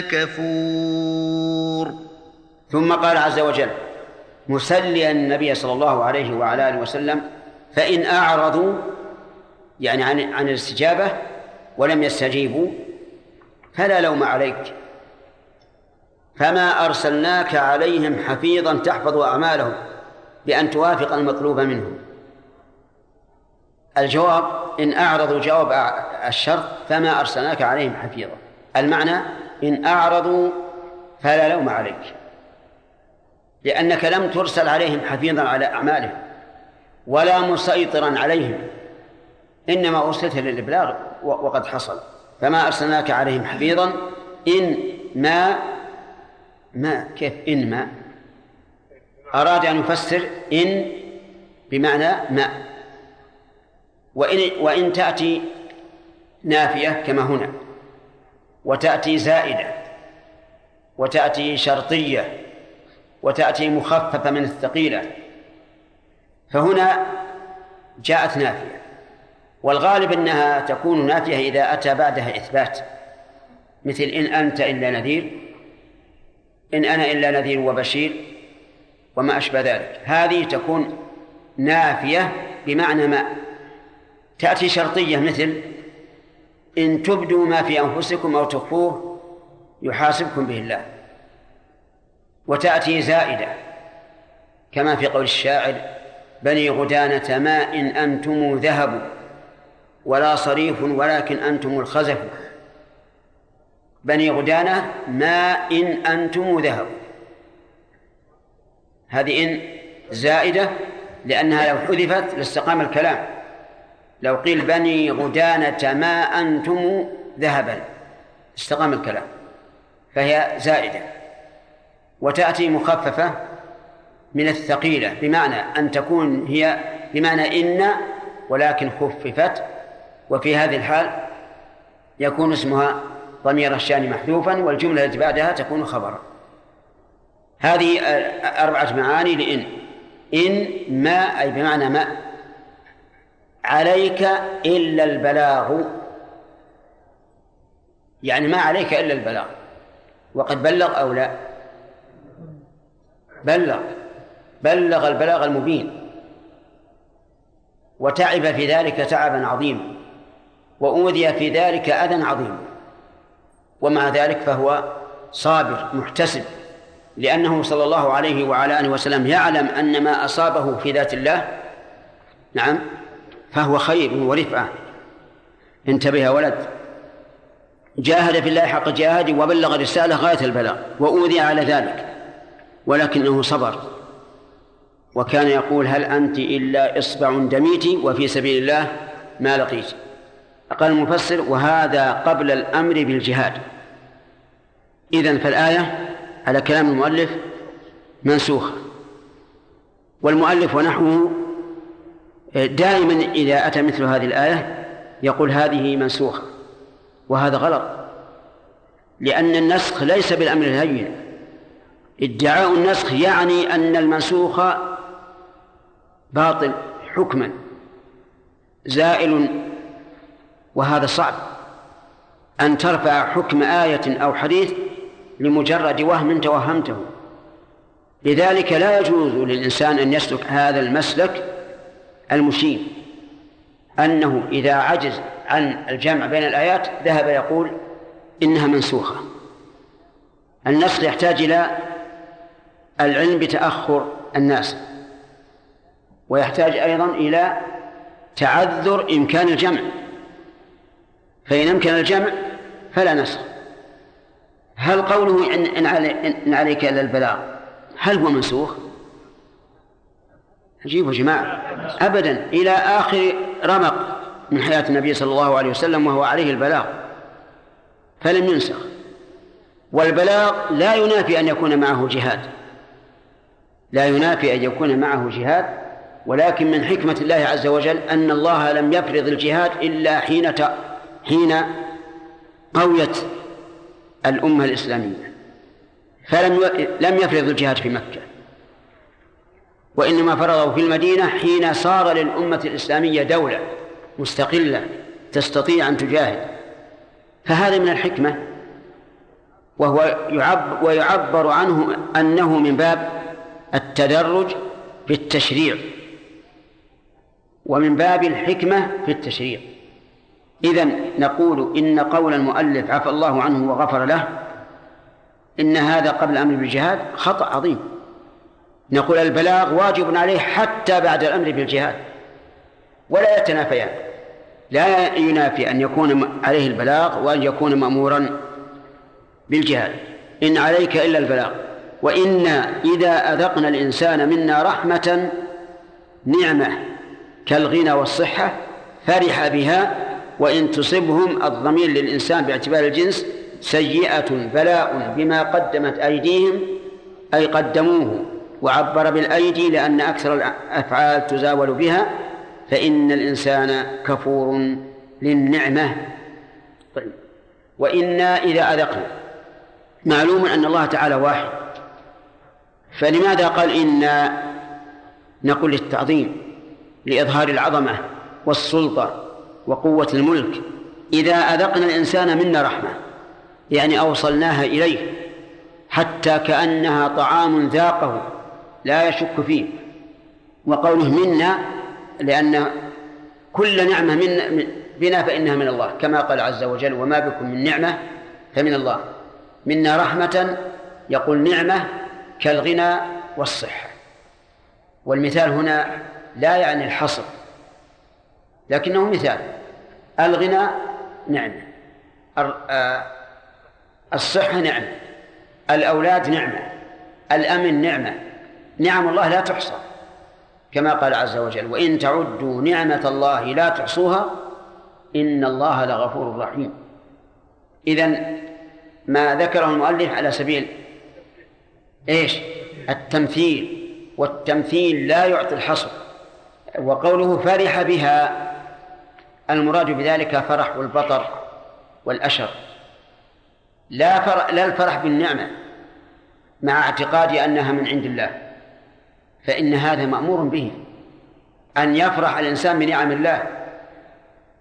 كفور.
ثم قال عز وجل مسليا النبي صلى الله عليه وعلى آله وسلم فإن أعرضوا يعني عن عن الاستجابة ولم يستجيبوا فلا لوم عليك. فما أرسلناك عليهم حفيظا تحفظ أعمالهم بأن توافق المطلوب منهم. الجواب إن أعرضوا جواب الشرط فما أرسلناك عليهم حفيظا. المعنى إن أعرضوا فلا لوم عليك لأنك لم ترسل عليهم حفيظا على أعمالهم ولا مسيطرا عليهم إنما أرسلت للإبلاغ وقد حصل. فما أرسلناك عليهم حفيظا إن ما ما كيف إن ما؟ أراد أن يفسر إن بمعنى ما. وإن وإن تأتي نافية كما هنا وتأتي زائدة وتأتي شرطية وتأتي مخففة من الثقيلة فهنا جاءت نافية. والغالب أنها تكون نافية إذا أتى بعدها إثبات مثل إن أنت إلا نذير. إن أنا إلا نذير وبشير وما أشبه ذلك. هذه تكون نافية بمعنى ما تأتي شرطية مثل إن تبدوا ما في أنفسكم أو تخفوه يحاسبكم به الله. وتأتي زائدة كما في قول الشاعر بني غدانة ما إن أنتم ذهب ولا صريف ولكن أنتم الخزف بني غدانة ما إن أنتم ذهب. هذه إن زائدة لأنها لو حذفت لاستقام الكلام. لو قيل بني غدانة ما أنتم ذهبا. استقام الكلام. فهي زائدة. وتأتي مخففة من الثقيلة بمعنى أن تكون هي بمعنى إن ولكن خففت. وفي هذه الحال يكون اسمها ضمير الشأن محذوفا والجملة التي بعدها تكون خبرا. هذه أربعة معاني لإن. إن ما أي بمعنى ما. عليك إلا البلاغ. يعني ما عليك إلا البلاغ. وقد بلغ أو لا. بلغ. بلغ البلاغ المبين. وتعب في ذلك تعبا عظيما. وأوذي في ذلك أذى عظيما. ومع ذلك فهو صابر محتسب. لأنه صلى الله عليه وعلى آله وسلم يعلم أن ما أصابه في ذات الله نعم فهو خير ورفعة. انتبه يا ولد. جاهد في الله حق جهاده وبلغ الرسالة غاية البلاغ وأوذي على ذلك ولكنه صبر. وكان يقول هل أنت إلا إصبع دميت وفي سبيل الله ما لقيت؟ قال المفسر وهذا قبل الأمر بالجهاد. إذن فالآية على كلام المؤلف منسوخة. والمؤلف ونحوه دائما إذا أتى مثل هذه الآية يقول هذه منسوخة وهذا غلط. لأن النسخ ليس بالأمر الهين. ادعاء النسخ يعني أن المنسوخ باطل حكما زائل وهذا صعب. أن ترفع حكم آية أو حديث لمجرد وهم توهمته. لذلك لا يجوز للإنسان أن يسلك هذا المسلك المشين أنه إذا عجز عن الجمع بين الآيات ذهب يقول إنها منسوخة. النسخ يحتاج إلى العلم بتأخر الناس ويحتاج أيضا إلى تعذر إمكان الجمع. فإن أمكن الجمع فلا نسخ هل قوله إن, إن, علي إن عليك إلا البلاغ هل هو منسوخ؟ عجيب يا جماعة. أبدا إلى آخر رمق من حياة النبي صلى الله عليه وسلم وهو عليه البلاغ فلم ينسخ. والبلاغ لا ينافي أن يكون معه جهاد. لا ينافي أن يكون معه جهاد ولكن من حكمة الله عز وجل أن الله لم يفرض الجهاد إلا حين حين قويت الأمة الإسلامية فلم لم يفرض الجهاد في مكة. وإنما فرضه في المدينة حين صار للأمة الإسلامية دولة مستقلة تستطيع أن تجاهد. فهذا من الحكمة وهو يعب ويعبر عنه أنه من باب التدرج في التشريع ومن باب الحكمة في التشريع. إذن نقول إن قول المؤلف عفى الله عنه وغفر له إن هذا قبل الأمر بالجهاد خطأ عظيم. نقول البلاغ واجب عليه حتى بعد الأمر بالجهاد. ولا يتنافيان. لا ينافي أن يكون عليه البلاغ وأن يكون مأمورا بالجهاد. إن عليك إلا البلاغ. وإنا إذا أذقنا الإنسان منا رحمة نعمة كالغنى والصحة فرح بها وإن تصبهم الضمير للإنسان باعتبار الجنس سيئة بلاء بما قدمت أيديهم أي قدموه وعبر بالأيدي لأن أكثر الأفعال تزاول بها فإن الإنسان كفور للنعمة. طيب. وإنا إذا أذقنا معلوم أن الله تعالى واحد. فلماذا قال إنا؟ نقول للتعظيم لإظهار العظمة والسلطة. وقوة الملك. إذا أذقنا الإنسان منا رحمة يعني أوصلناها إليه حتى كأنها طعام ذاقه لا يشك فيه. وقوله منا لأن كل نعمة من بنا فإنها من الله كما قال عز وجل وما بكم من نعمة فمن الله. منا رحمة يقول نعمة كالغنى والصحة. والمثال هنا لا يعني الحصر لكنه مثال. الغنى نعمة. آه، الصحة نعمة. الأولاد نعمة. الأمن نعمة. نعم الله لا تحصى. كما قال عز وجل وإن تعدوا نعمة الله لا تحصوها إن الله لغفور رحيم. إذن ما ذكره المؤلف على سبيل إيش؟ التمثيل. والتمثيل لا يعطي الحصر. وقوله فرح بها المراد بذلك فرح والبطر والأشر. لا فرح لا الفرح بالنعمة مع اعتقاد أنها من عند الله فإن هذا مأمور به. أن يفرح الإنسان بنعم الله.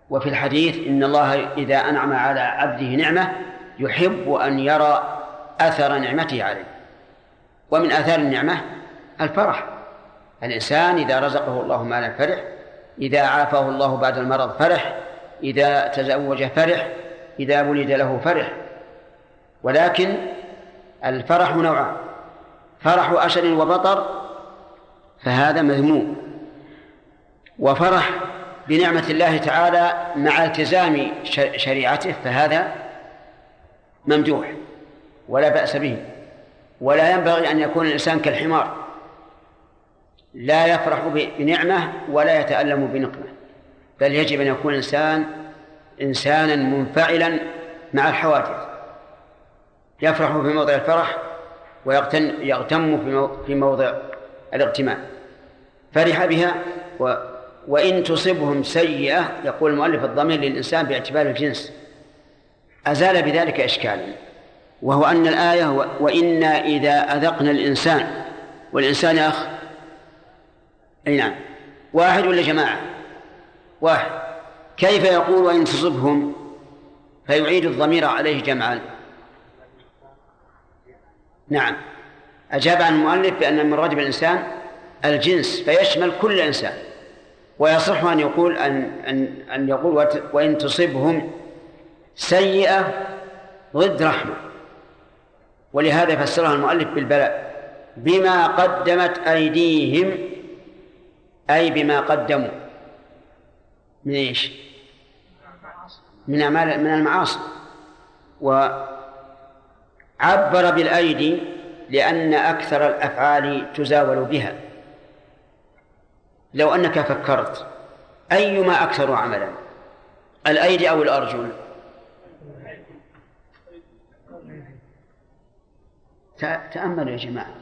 وفي الحديث إن الله إذا أنعم على عبده نعمة يحب أن يرى أثر نعمته عليه. ومن آثار النعمة الفرح. الإنسان إذا رزقه الله مالا فرح إذا عافاه الله بعد المرض فرح إذا تزوج فرح إذا ولد له فرح. ولكن الفرح نوعان فرح أشر وبطر فهذا مذموم. وفرح بنعمة الله تعالى مع التزام شريعته فهذا ممدوح ولا بأس به. ولا ينبغي أن يكون الإنسان كالحمار. لا يفرح بنعمة ولا يتألم بنقمة. بل يجب أن يكون الإنسان إنسانا منفعلا مع الحوادث. يفرح في موضع الفرح ويغتم يغتم في موضع الاغتمام. فرح بها و وإن تصبهم سيئة يقول المؤلف الضمير للإنسان باعتبار الجنس. أزال بذلك إشكالا وهو أن الآية وإنا إذا أذقنا الإنسان والإنسان أخ أي نعم. واحد ولا جماعة؟ واحد. كيف يقول وإن تصبهم؟ فيعيد الضمير عليه جمعا. نعم. أجاب عن المؤلف بأن من رجب الإنسان الجنس فيشمل كل إنسان. ويصح أن يقول أن أن أن يقول وإن تصبهم سيئة ضد رحمة. ولهذا فسرها المؤلف بالبلاء. بما قدمت أيديهم أي بما قدموا. من إيش؟ من أعمال من المعاصي. وعبر بالأيدي لأن أكثر الأفعال تزاول بها. لو أنك فكرت أيما أكثر عملا؟ الأيدي أو الأرجل؟ تأملوا يا جماعة.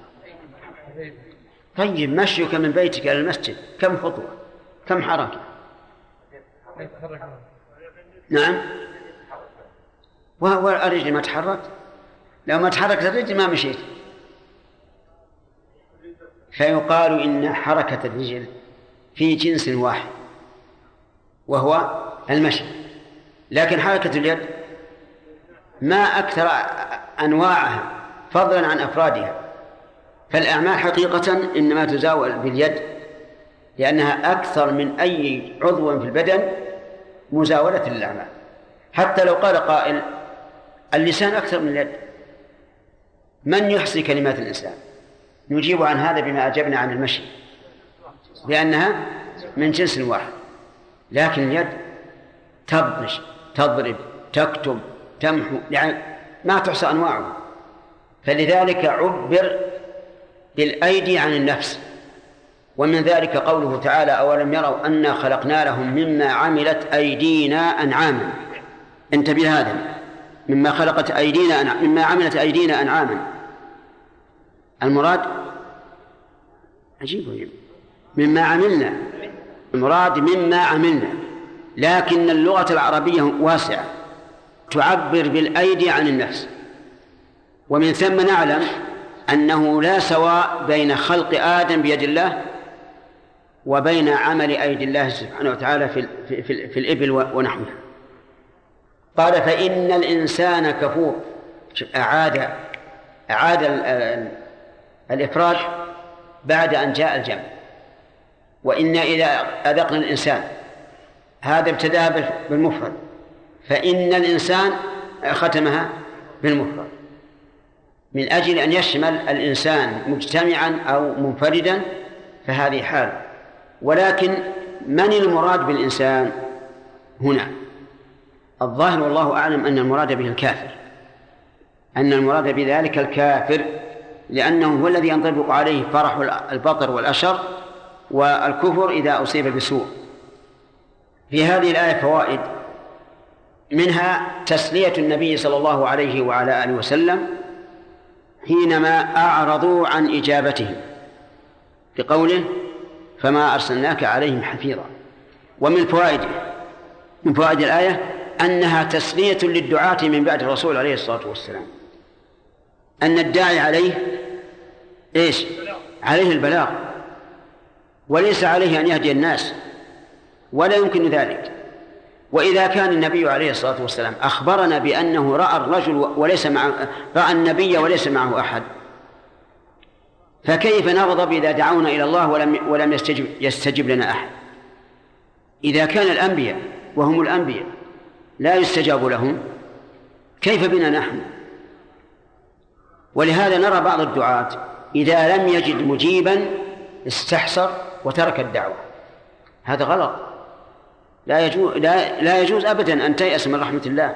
طيب مشيك من بيتك إلى المسجد. كم خطوة كم حركة؟ نعم. وهو الرجل ما تحركت لو ما تحركت الرجل ما مشيت. فيقال إن حركة الرجل في جنس واحد وهو المشي. لكن حركة اليد ما أكثر أنواعها فضلا عن أفرادها. فالأعمال حقيقة إنما تزاول باليد لأنها أكثر من أي عضو في البدن مزاولة للأعمال. حتى لو قال قائل اللسان أكثر من اليد. من يحصي كلمات الإنسان؟ نجيب عن هذا بما أجبنا عن المشي لأنها من جنس واحد. لكن اليد تبطش تضرب تكتب تمحو يعني ما تحصى أنواعه فلذلك عبر بالأيدي عن النفس. ومن ذلك قوله تعالى أولم يروا أنا خلقنا لهم مما عملت أيدينا أنعاما. انتبه هذا مما خلقت أيدينا أنعاما مما عملت أيدينا أنعاما. المراد عجيب عجيب مما عملنا. المراد مما عملنا. لكن اللغة العربية واسعة. تعبر بالأيدي عن النفس. ومن ثم نعلم أنه لا سواء بين خلق آدم بيد الله وبين عمل أيدي الله سبحانه وتعالى في, في, في, الإبل ونحوها قال فإن الإنسان كفور. أعاد أعاد الإفراد بعد أن جاء الجمع. وإنا إذا أذقنا الإنسان. هذا ابتداها بالمفرد. فإن الإنسان ختمها بالمفرد. من أجل أن يشمل الإنسان مجتمعا أو منفردا فهذه حال. ولكن من المراد بالإنسان هنا؟ الظاهر والله أعلم أن المراد به الكافر. أن المراد بذلك الكافر لأنه هو الذي ينطبق عليه فرح البطر والأشر والكفر إذا أصيب بسوء. في هذه الآية فوائد. منها تسلية النبي صلى الله عليه وعلى آله وسلم حينما أعرضوا عن إجابتهم بقوله فما أرسلناك عليهم حفيظا. ومن فوائده من فوائد الآية أنها تسلية للدعاة من بعد الرسول عليه الصلاة والسلام. أن الداعي عليه إيش؟ عليه البلاغ. وليس عليه أن يهدي الناس. ولا يمكن ذلك. وإذا كان النبي عليه الصلاة والسلام أخبرنا بأنه رأى الرجل وليس معه رأى النبي وليس معه أحد فكيف نغضب إذا دعونا إلى الله ولم ولم يستجب يستجب لنا أحد؟ إذا كان الأنبياء وهم الأنبياء لا يستجاب لهم كيف بنا نحن؟ ولهذا نرى بعض الدعاة إذا لم يجد مجيبا استحسر وترك الدعوة. هذا غلط. لا يجوز لا, لا يجوز ابدا أن تيأس من رحمة الله.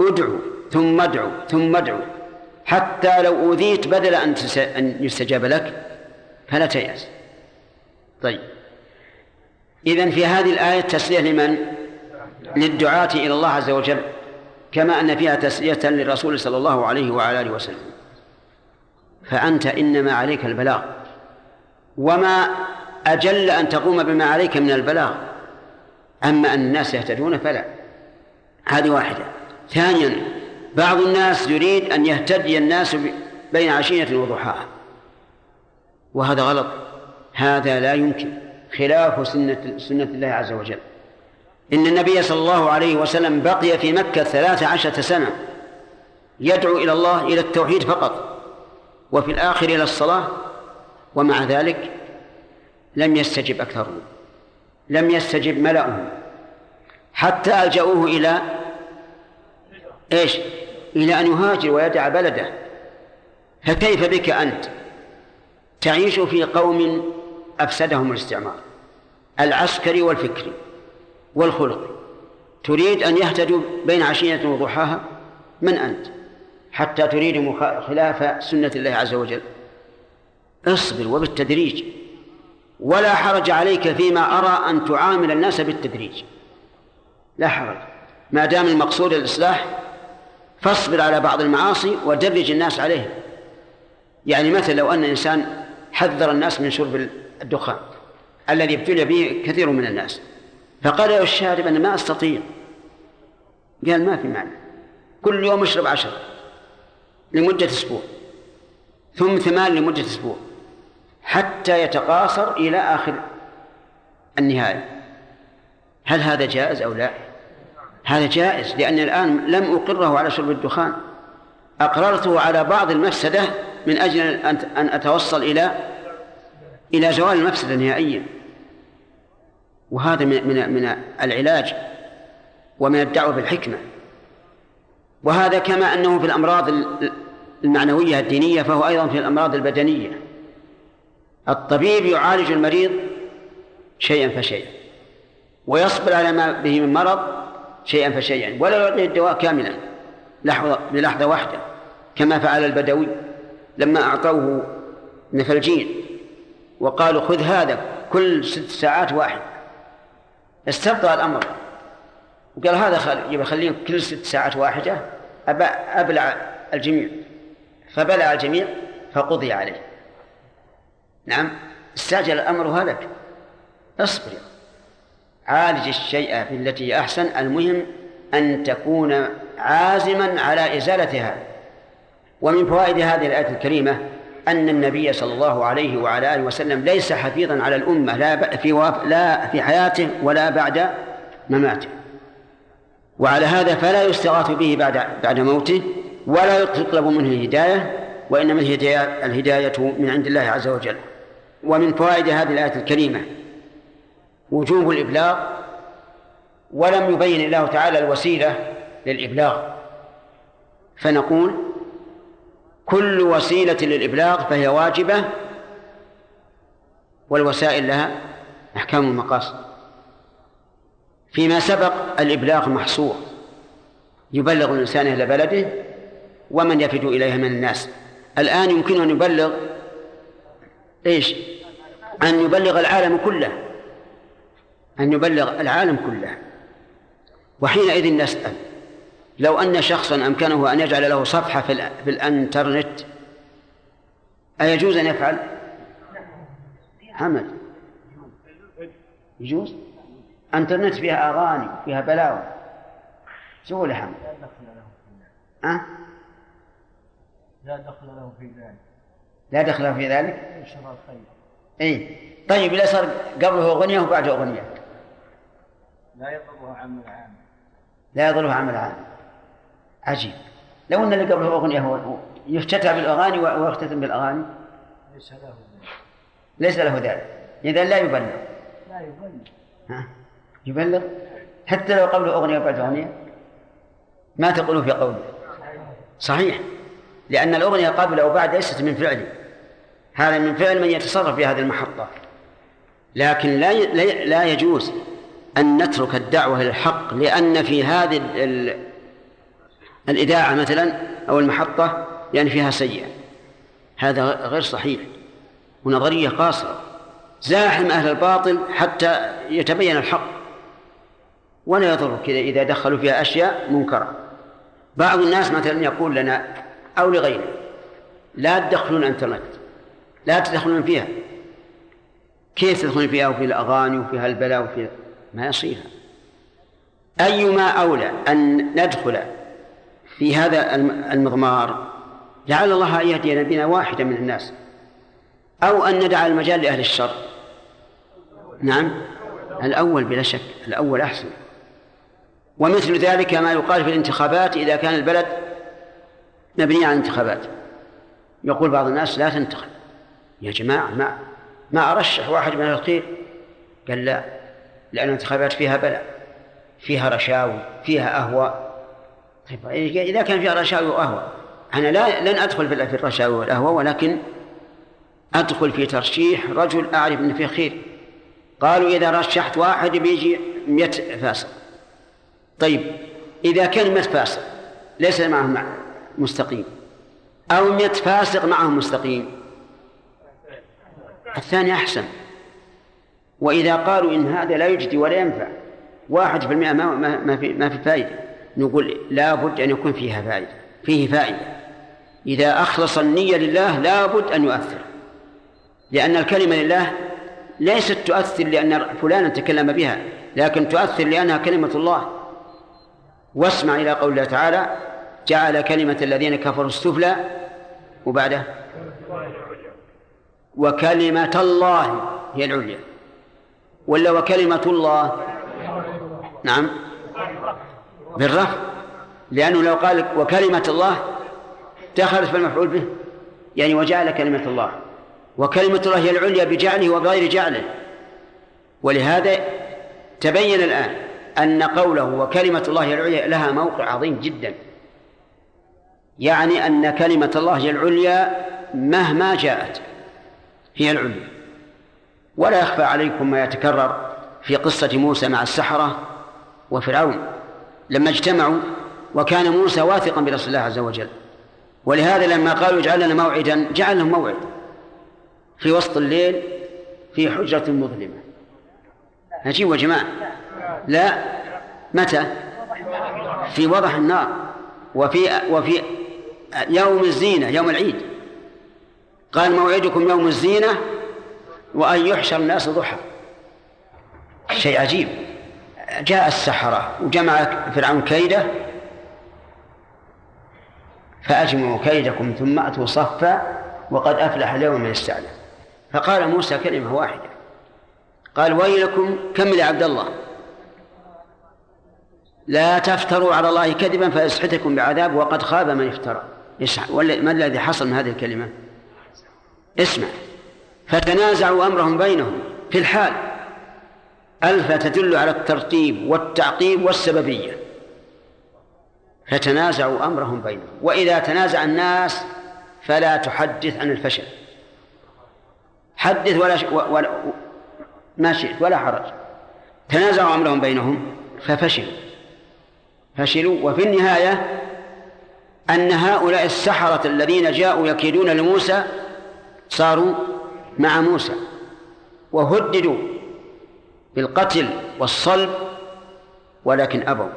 ادعو ثم ادعو ثم ادعو. حتى لو أوذيت بدل أن أن يستجاب لك فلا تيأس. طيب. اذا في هذه الآية تسلية لمن؟ للدعاة إلى الله عز وجل كما أن فيها تسلية للرسول صلى الله عليه وعلى آله وسلم. فأنت إنما عليك البلاغ. وما أجل أن تقوم بما عليك من البلاغ. أما أن الناس يهتدون فلا. هذه واحدة. ثانيا بعض الناس يريد أن يهتدي الناس بين عشية وضحاها. وهذا غلط. هذا لا يمكن. خلاف سنة سنة الله عز وجل. إن النبي صلى الله عليه وسلم بقي في مكة ثلاث عشرة سنة يدعو إلى الله إلى التوحيد فقط. وفي الآخر إلى الصلاة ومع ذلك لم يستجب أكثرهم. لم يستجب ملأهم حتى ألجأوه إلى إيش؟ إلى أن يهاجر ويدع بلده. فكيف بك أنت؟ تعيش في قوم أفسدهم الاستعمار. العسكري والفكري والخلقي. تريد أن يهتدوا بين عشية وضحاها؟ من أنت؟ حتى تريد خلاف سنة الله عز وجل. اصبر وبالتدريج. ولا حرج عليك فيما أرى أن تعامل الناس بالتدريج. لا حرج. ما دام المقصود الإصلاح فاصبر على بعض المعاصي ودرج الناس عليها يعني مثلا لو أن إنسان حذر الناس من شرب الدخان الذي ابتلي به كثير من الناس فقال له الشارب أنا ما أستطيع. قال ما في معنى كل يوم اشرب عشر لمدة أسبوع ثم ثمان لمدة أسبوع. حتى يتقاصر إلى آخر النهاية. هل هذا جائز أو لا؟ هذا جائز لأني الآن لم أقره على شرب الدخان. أقررته على بعض المفسدة من أجل أن أتوصل إلى إلى زوال المفسدة نهائيا. وهذا من من من العلاج ومن الدعوة بالحكمة. وهذا كما أنه في الأمراض المعنوية الدينية فهو أيضا في الأمراض البدنية. الطبيب يعالج المريض شيئا فشيئا ويصبر على ما به من مرض شيئا فشيئا ولا يعطيه الدواء كاملا لحظة بلحظة واحدة كما فعل البدوي لما أعطوه نفلجين وقالوا خذ هذا كل ست ساعات واحد. استبطأ الأمر وقال هذا خل... خليه كل ست ساعات واحدة أبلع الجميع فبلع الجميع فقضي عليه. نعم استعجل الأمر هلك اصبر عالج الشيء بالتي أحسن المهم أن تكون عازما على إزالة هذا ومن فوائد هذه الآية الكريمة أن النبي صلى الله عليه وعلى آله وسلم ليس حفيظا على الأمة لا في لا في حياته ولا بعد مماته. وعلى هذا فلا يستغاث به بعد بعد موته ولا يطلب منه الهداية وإنما الهداية الهداية من عند الله عز وجل. ومن فوائد هذه الآية الكريمة وجوب الإبلاغ ولم يبين الله تعالى الوسيلة للإبلاغ. فنقول كل وسيلة للإبلاغ فهي واجبة والوسائل لها أحكام المقاصد فيما سبق الإبلاغ محصور يبلغ الإنسان إلى بلده ومن يفد إليها من الناس. الآن يمكن أن يبلغ إيش؟ أن يبلغ العالم كله أن يبلغ العالم كله وحينئذ نسأل لو أن شخصا أمكنه أن يجعل له صفحة في, الأنترنت أيجوز أن يفعل؟ حمد يجوز؟ أنترنت فيها أغاني فيها بلاوي شو يا حمد؟ أه؟
لا دخل له في ذلك
لا دخل في ذلك؟
ينشر الخير
اي طيب إذا صار قبله أغنية وبعده أغنية.
لا يضرها عمل عام.
لا يضره عمل عام. عجيب. لو أن اللي قبله أغنية هو يفتتح بالأغاني ويختتم بالأغاني.
ليس له ذلك.
ليس له ذلك. اذا لا يبلغ.
لا يبلغ.
ها؟ يبلغ؟ حتى لو قبله أغنية وبعده أغنية. ما تقولوا في قوله. صحيح. لأن الأغنية قبل أو بعد ليست من فعله. هذا من فعل من يتصرف في هذه المحطة. لكن لا لا يجوز أن نترك الدعوة إلى الحق لأن في هذه ال- ال- الإذاعة مثلا أو المحطة يعني فيها سيئة. هذا غير صحيح. ونظرية قاصرة. زاحم أهل الباطل حتى يتبين الحق. ولا يضر كذا إذا دخلوا فيها أشياء منكرة. بعض الناس مثلا يقول لنا أو لغيره لا تدخلون انترنت لا تدخلون فيها. كيف تدخلون فيها؟ وفي الأغاني وفيها البلاء وفي ما يصير. أيما أولى أن ندخل في هذا الم- المضمار لعل الله أن يهدي بنا واحدا من الناس أو أن ندع المجال لأهل الشر. نعم. الأول بلا شك الأول أحسن. ومثل ذلك ما يقال في الانتخابات إذا كان البلد مبني على الانتخابات. يقول بعض الناس لا تنتخب. يا جماعة ما ما أرشح واحد من الخير قال لا لأن الانتخابات فيها بلاء فيها رشاوي فيها أهواء طيب إذا كان فيها رشاوي وأهواء أنا لا لن أدخل في الرشاوي والأهواء ولكن أدخل في ترشيح رجل أعرف أن فيه خير. قالوا إذا رشحت واحد بيجي مئة فاسق. طيب إذا كان مئة فاسق ليس معهم مع- مستقيم أو مئة فاسق معهم مستقيم الثاني أحسن. وإذا قالوا إن هذا لا يجدي ولا ينفع واحد في المئة ما, ما, في, ما في فائدة نقول لا بد أن يكون فيها فائدة فيه فائدة إذا أخلص النية لله لا بد أن يؤثر. لأن الكلمة لله ليست تؤثر لأن فلانا تكلم بها لكن تؤثر لأنها كلمة الله. واسمع إلى قول الله تعالى جعل كلمة الذين كفروا السفلى وبعده وكلمة الله هي العليا. ولا وكلمة الله؟ نعم. بالرفع لأنه لو قال وكلمة الله دخلت في المفعول به. يعني وجعل كلمة الله. وكلمة الله هي العليا بجعله وبغير جعله. ولهذا تبين الآن أن قوله وكلمة الله العليا لها موقع عظيم جدا. يعني أن كلمة الله هي العليا مهما جاءت. هي العليا ولا يخفى عليكم ما يتكرر في قصة موسى مع السحرة وفرعون. لما اجتمعوا وكان موسى واثقا برسول الله عز وجل. ولهذا لما قالوا اجعل لنا موعدا جعل لهم موعد. في وسط الليل في حجرة مظلمة. عجيب يا جماعة. لا. متى؟ في وضح النار. وفي وفي يوم الزينة يوم العيد. قال موعدكم يوم الزينة وأن يحشر الناس ضحى. شيء عجيب. جاء السحرة وجمع فرعون كيده فأجمعوا كيدكم ثم أتوا صفا وقد أفلح اليوم من استعلى فقال موسى كلمة واحدة. قال ويلكم كمل يا عبد الله؟ لا تفتروا على الله كذبا فيسحتكم بعذاب وقد خاب من افترى. ما الذي حصل من هذه الكلمة؟ اسمع. فتنازعوا أمرهم بينهم في الحال. ألف تدل على الترتيب والتعقيب والسببية. فتنازعوا أمرهم بينهم. وإذا تنازع الناس فلا تحدث عن الفشل. حدث ولا, ش... ولا ما شئت ولا حرج. تنازعوا أمرهم بينهم ففشلوا. فشلوا. وفي النهاية أن هؤلاء السحرة الذين جاءوا يكيدون لموسى صاروا مع موسى وهددوا بالقتل والصلب ولكن أبوا.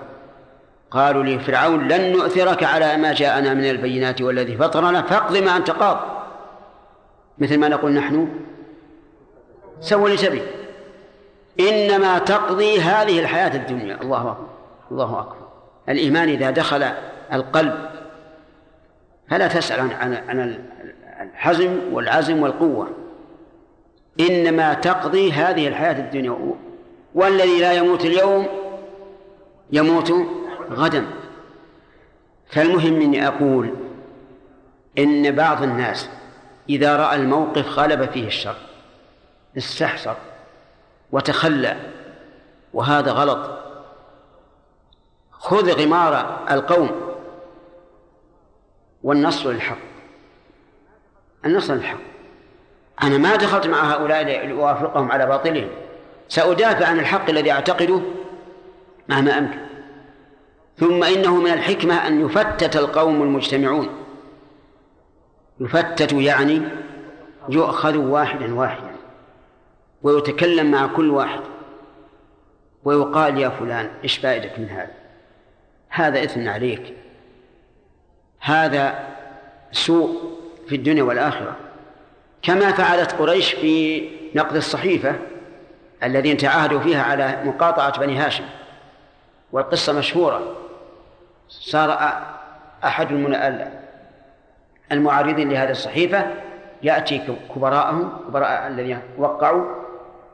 قالوا لفرعون لن نؤثرك على ما جاءنا من البينات والذي فطرنا فاقض ما أنت قاض. مثل ما نقول نحن سووا لسبيل. إنما تقضي هذه الحياة الدنيا. الله أكبر. الله أكبر. الإيمان إذا دخل القلب فلا تسأل عن عن الحزم والعزم والقوة. إنما تقضي هذه الحياة الدنيا. والذي لا يموت اليوم يموت غدا. فالمهم إني أقول إن بعض الناس إذا رأى الموقف غلب فيه الشر استحسر وتخلى وهذا غلط. خذ غمار القوم والنصر للحق النصر للحق أنا ما دخلت مع هؤلاء لأوافقهم على باطلهم. سأدافع عن الحق الذي أعتقده مهما أمكن. ثم إنه من الحكمة أن يفتت القوم المجتمعون. يفتت يعني يؤخذ واحدا واحدا ويتكلم مع كل واحد ويقال يا فلان إيش فائدك من هذا؟ هذا إثم عليك. هذا سوء. في الدنيا والآخرة. كما فعلت قريش في نقد الصحيفة الذين تعاهدوا فيها على مقاطعة بني هاشم. والقصة مشهورة. صار أحد المعارضين لهذه الصحيفة يأتي كبراءهم كبراء الذين وقعوا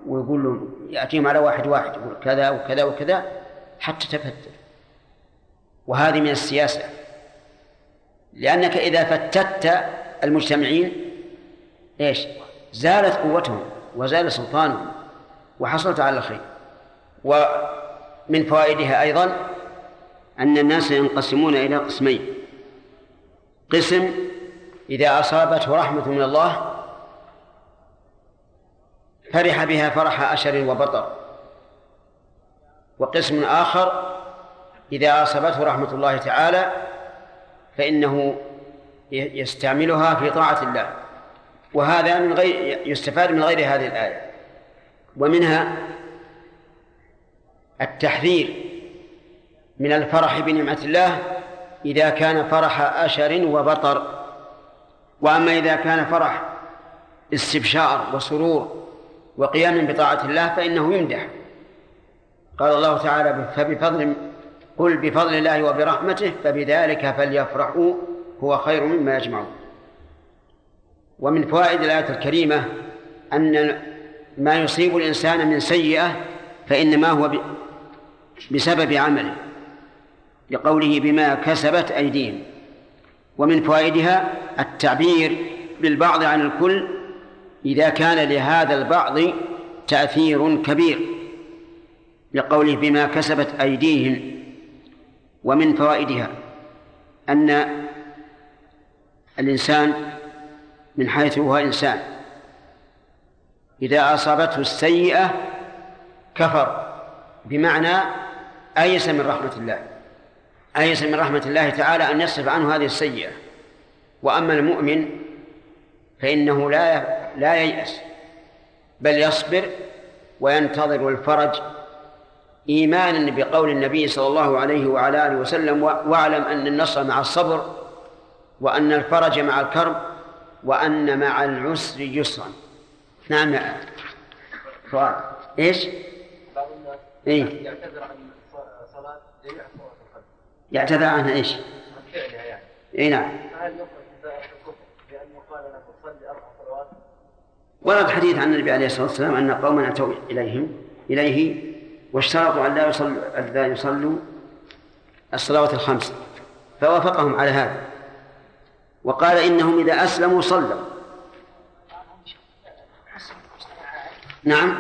ويقول لهم يأتيهم على واحد واحد يقول كذا وكذا وكذا حتى تفتت وهذه من السياسة. لأنك إذا فتت المجتمعين إيش؟ زالت قوتهم وزال سلطانهم وحصلت على الخير. ومن فوائدها أيضا أن الناس ينقسمون إلى قسمين. قسم إذا أصابته رحمة من الله فرح بها فرح أشر وبطر. وقسم آخر إذا أصابته رحمة الله تعالى فإنه يستعملها في طاعة الله. وهذا من غير يستفاد من غير هذه الآية. ومنها التحذير من الفرح بنعمة الله إذا كان فرح أشر وبطر. وأما إذا كان فرح استبشار وسرور وقيام بطاعة الله فإنه يمدح. قال الله تعالى فبفضل قل بفضل الله وبرحمته فبذلك فليفرحوا هو خير مما يجمعون. ومن فوائد الآية الكريمة أن ما يصيب الإنسان من سيئة فإنما هو بسبب عمله لقوله بما كسبت أيديهم. ومن فوائدها التعبير بالبعض عن الكل إذا كان لهذا البعض تأثير كبير لقوله بما كسبت أيديهم. ومن فوائدها أن الإنسان من حيث هو إنسان. إذا أصابته السيئة كفر بمعنى أيس من رحمة الله أيس من رحمة الله تعالى أن يصرف عنه هذه السيئة. وأما المؤمن فإنه لا لا ييأس بل يصبر وينتظر الفرج إيمانا بقول النبي صلى الله عليه وعلى آله وسلم وأعلم أن النصر مع الصبر وأن الفرج مع الكرب وأن مع العسر يسرا نعم سؤال إيش؟ بعض الناس إيه؟ يعتذر عن صلاة جميع صلاة يعتذر عنها إيش؟ عن فعلها يعني اي نعم فهل الكفر لأنه قال له صلي أربع صلوات؟ ورد حديث عن النبي عليه الصلاة والسلام أن قوما أتوا إليهم إليه واشترطوا أن لا يصلوا أن لا يصلوا الصلوات الخمس فوافقهم على هذا وقال إنهم إذا أسلموا صلوا. نعم.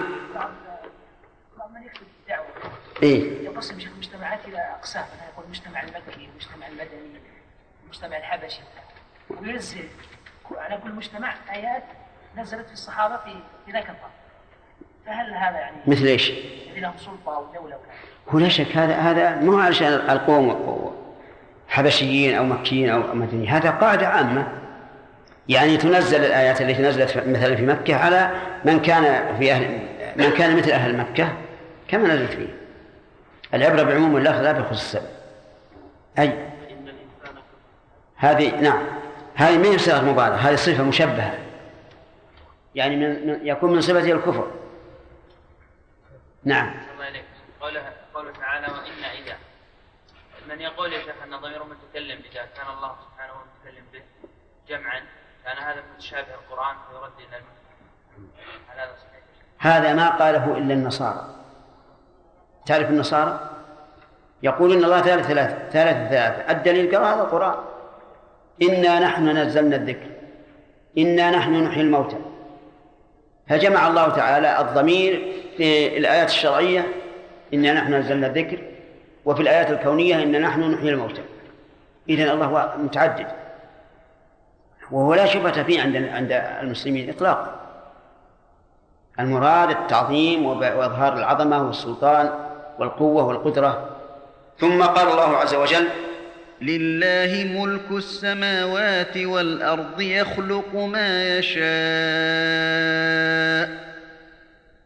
إيه؟
يقسم شيخ المجتمعات إلى أقسام. أنا يقول المجتمع المكي المجتمع المدني المجتمع الحبشي. وينزل على كل مجتمع آيات نزلت في الصحابة في ذاك الطرف فهل هذا يعني
مثل إيش؟
لهم سلطة ودولة
هو لا شك هذا هذا مو علشان القوم حبشيين أو مكيين أو مدنيين هذا قاعدة عامة. يعني تنزل الآيات التي نزلت مثلا في مكة على من كان في أهل من كان مثل أهل مكة كما نزلت فيه. العبرة بعموم اللفظ لا بخصوص السبب. أي؟ هذه نعم. هذه ما هي صيغة مبالغة؟ هذه صفة مشبهة. يعني من يكون من صفته الكفر. نعم.
الله عليك قوله قوله تعالى وإن إذا من يقول يا شيخ أن ضمير متكلم إذا كان الله سبحانه متكلم به جمعا كان هذا متشابه القرآن فيرد إلى المتكلم هل هذا صحيح؟
هذا ما قاله إلا النصارى. تعرف النصارى؟ يقول إن الله ثالث ثلاثة ثالث ثلاثة الدليل قال هذا القرآن. إنا نحن نزلنا الذكر. إنا نحن نحيي الموتى. فجمع الله تعالى الضمير في الآيات الشرعية. إنا نحن نزلنا الذكر. وفي الآيات الكونية إنا نحن نحيي الموتى. إذن الله متعدد. وهو لا شبهة فيه عند عند المسلمين إطلاقا. المراد التعظيم وإظهار العظمة والسلطان والقوة والقدرة. ثم قال الله عز وجل
لله ملك السماوات والأرض يخلق ما يشاء.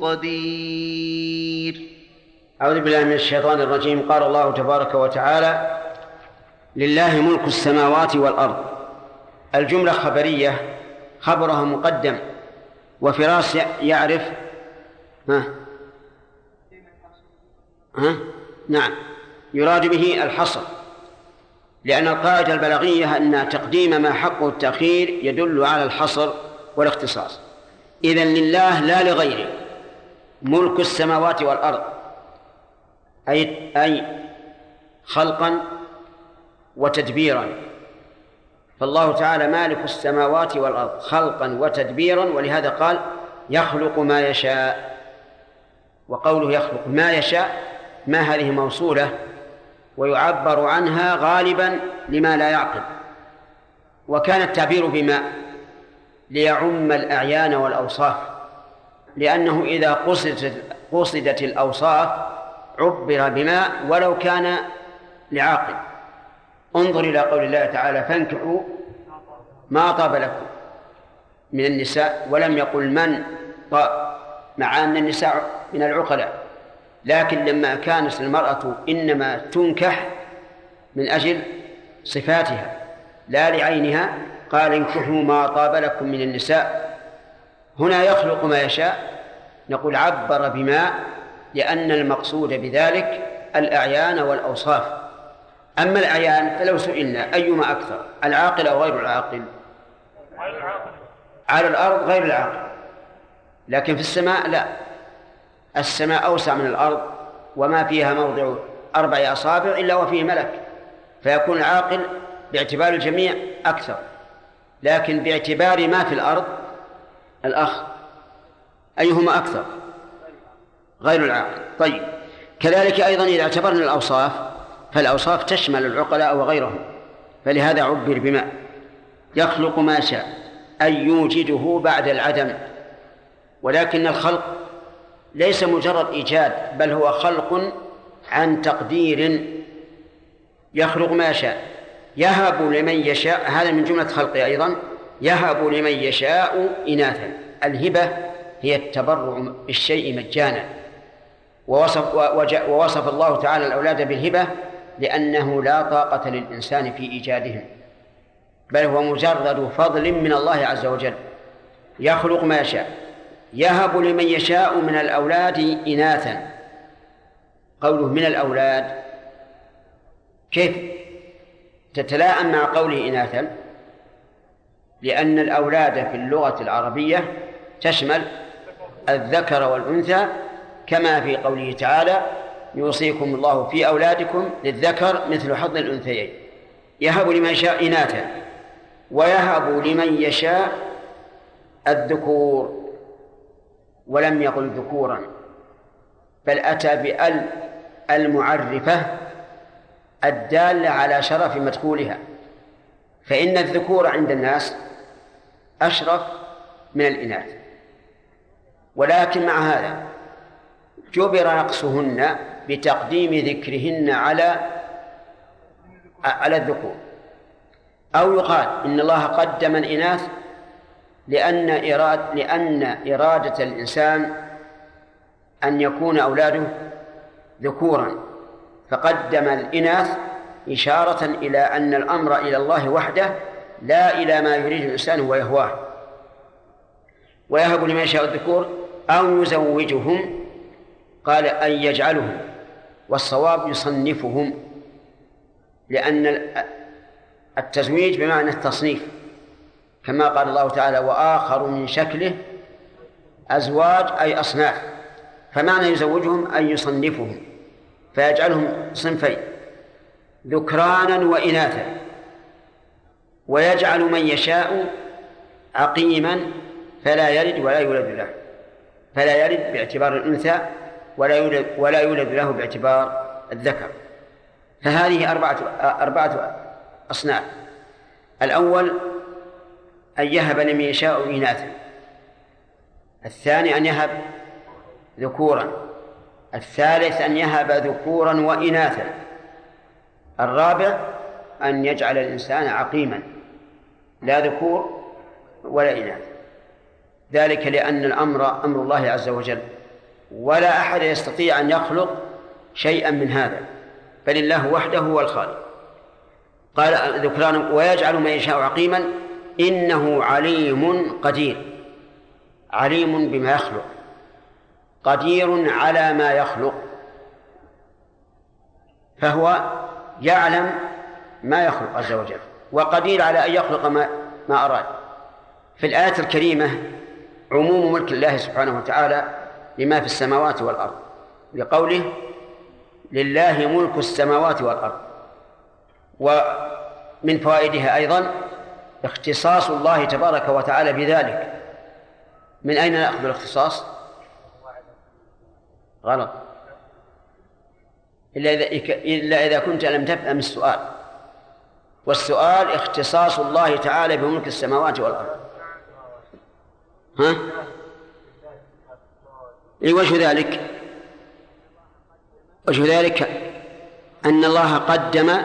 قدير.
أعوذ بالله من الشيطان الرجيم. قال الله تبارك وتعالى لله ملك السماوات والأرض. الجملة خبرية خبرها مقدم وفراس يعرف ها؟ ها؟ نعم. يراد به الحصر. لأن القاعدة البلاغية أن تقديم ما حقه التأخير يدل على الحصر والاختصاص. إذن لله لا لغيره. ملك السماوات والأرض. أي أي خلقا وتدبيرا. فالله تعالى مالك السماوات والأرض خلقا وتدبيرا ولهذا قال يخلق ما يشاء. وقوله يخلق ما يشاء ما هذه موصولة؟ ويعبر عنها غالبا لما لا يعقل. وكان التعبير بما ليعم الأعيان والأوصاف. لأنه إذا قصدت قصدت الأوصاف عبر بما ولو كان لعاقل. انظر إلى قول الله تعالى فانكحوا ما طاب لكم من النساء ولم يقل من طاب مع أن النساء من العقلاء. لكن لما كانت المرأة إنما تنكح من أجل صفاتها لا لعينها قال انكحوا ما طاب لكم من النساء هنا يخلق ما يشاء. نقول عبر بما لأن المقصود بذلك الأعيان والأوصاف. أما الأعيان فلو سئلنا أيما أكثر العاقل أو غير العاقل؟ على الأرض غير العاقل. لكن في السماء لا. السماء أوسع من الأرض وما فيها موضع أربع أصابع إلا وفيه ملك. فيكون العاقل باعتبار الجميع أكثر. لكن باعتبار ما في الأرض الأخ أيهما أكثر؟ غير العاقل طيب. كذلك أيضا إذا اعتبرنا الأوصاف فالأوصاف تشمل العقلاء وغيرهم. فلهذا عبر بما يخلق ما شاء أن يوجده بعد العدم. ولكن الخلق ليس مجرد إيجاد بل هو خلق عن تقدير يخلق ما يشاء يهب لمن يشاء. هذا من جملة خلقه أيضا. يهب لمن يشاء إناثا. الهبة هي التبرع بالشيء مجانا. ووصف, ووصف الله تعالى الأولاد بالهبة لأنه لا طاقة للإنسان في إيجادهم. بل هو مجرد فضل من الله عز وجل. يخلق ما يشاء. يهب لمن يشاء من الأولاد إناثا. قوله من الأولاد. كيف؟ تتلاءم مع قوله إناثا. لأن الأولاد في اللغة العربية تشمل الذكر والأنثى كما في قوله تعالى يوصيكم الله في أولادكم للذكر مثل حظ الأنثيين. يهب لمن يشاء إناثا ويهب لمن يشاء الذكور ولم يقل ذكورا بل أتى بأل المعرفة الدالة على شرف مدخولها. فإن الذكور عند الناس أشرف من الإناث. ولكن مع هذا جبر نقصهن بتقديم ذكرهن على على الذكور. أو يقال إن الله قدم الإناث لأن إراد لأن إرادة الإنسان أن يكون أولاده ذكورا. فقدم الإناث إشارة إلى أن الأمر إلى الله وحده لا إلى ما يريد الإنسان ويهواه. ويهب لمن يشاء الذكور أو يزوجهم. قال أن يجعلهم والصواب يصنفهم لأن التزويج بمعنى التصنيف كما قال الله تعالى وآخر من شكله أزواج أي أصناف. فمعنى يزوجهم أن يصنفهم فيجعلهم صنفين ذكرانا وإناثا. ويجعل من يشاء عقيما فلا يلد ولا يولد له. فلا يلد باعتبار الأنثى ولا يولد ولا يولد له باعتبار الذكر. فهذه أربعة أربعة أصناف. الأول أن يهب لمن يشاء إناثا. الثاني أن يهب ذكورا. الثالث أن يهب ذكورا وإناثا. الرابع أن يجعل الإنسان عقيما. لا ذكور ولا إناث. ذلك لأن الأمر أمر الله عز وجل ولا أحد يستطيع أن يخلق شيئا من هذا بل الله وحده هو الخالق. قال ذكران ويجعل من يشاء عقيما إنه عليم قدير عليم بما يخلق قدير على ما يخلق فهو يعلم ما يخلق عز وجل. وقدير على أن يخلق ما, ما أراد. في الآية الكريمة عموم ملك الله سبحانه وتعالى لما في السماوات والأرض لقوله لله ملك السماوات والأرض. ومن فوائدها أيضا اختصاص الله تبارك وتعالى بذلك. من أين نأخذ الاختصاص؟ غلط. إلا إذا إلا إذا كنت لم تفهم السؤال. والسؤال اختصاص الله تعالى بملك السماوات والأرض. ها؟ أي وجه ذلك؟ وجه ذلك أن الله قدم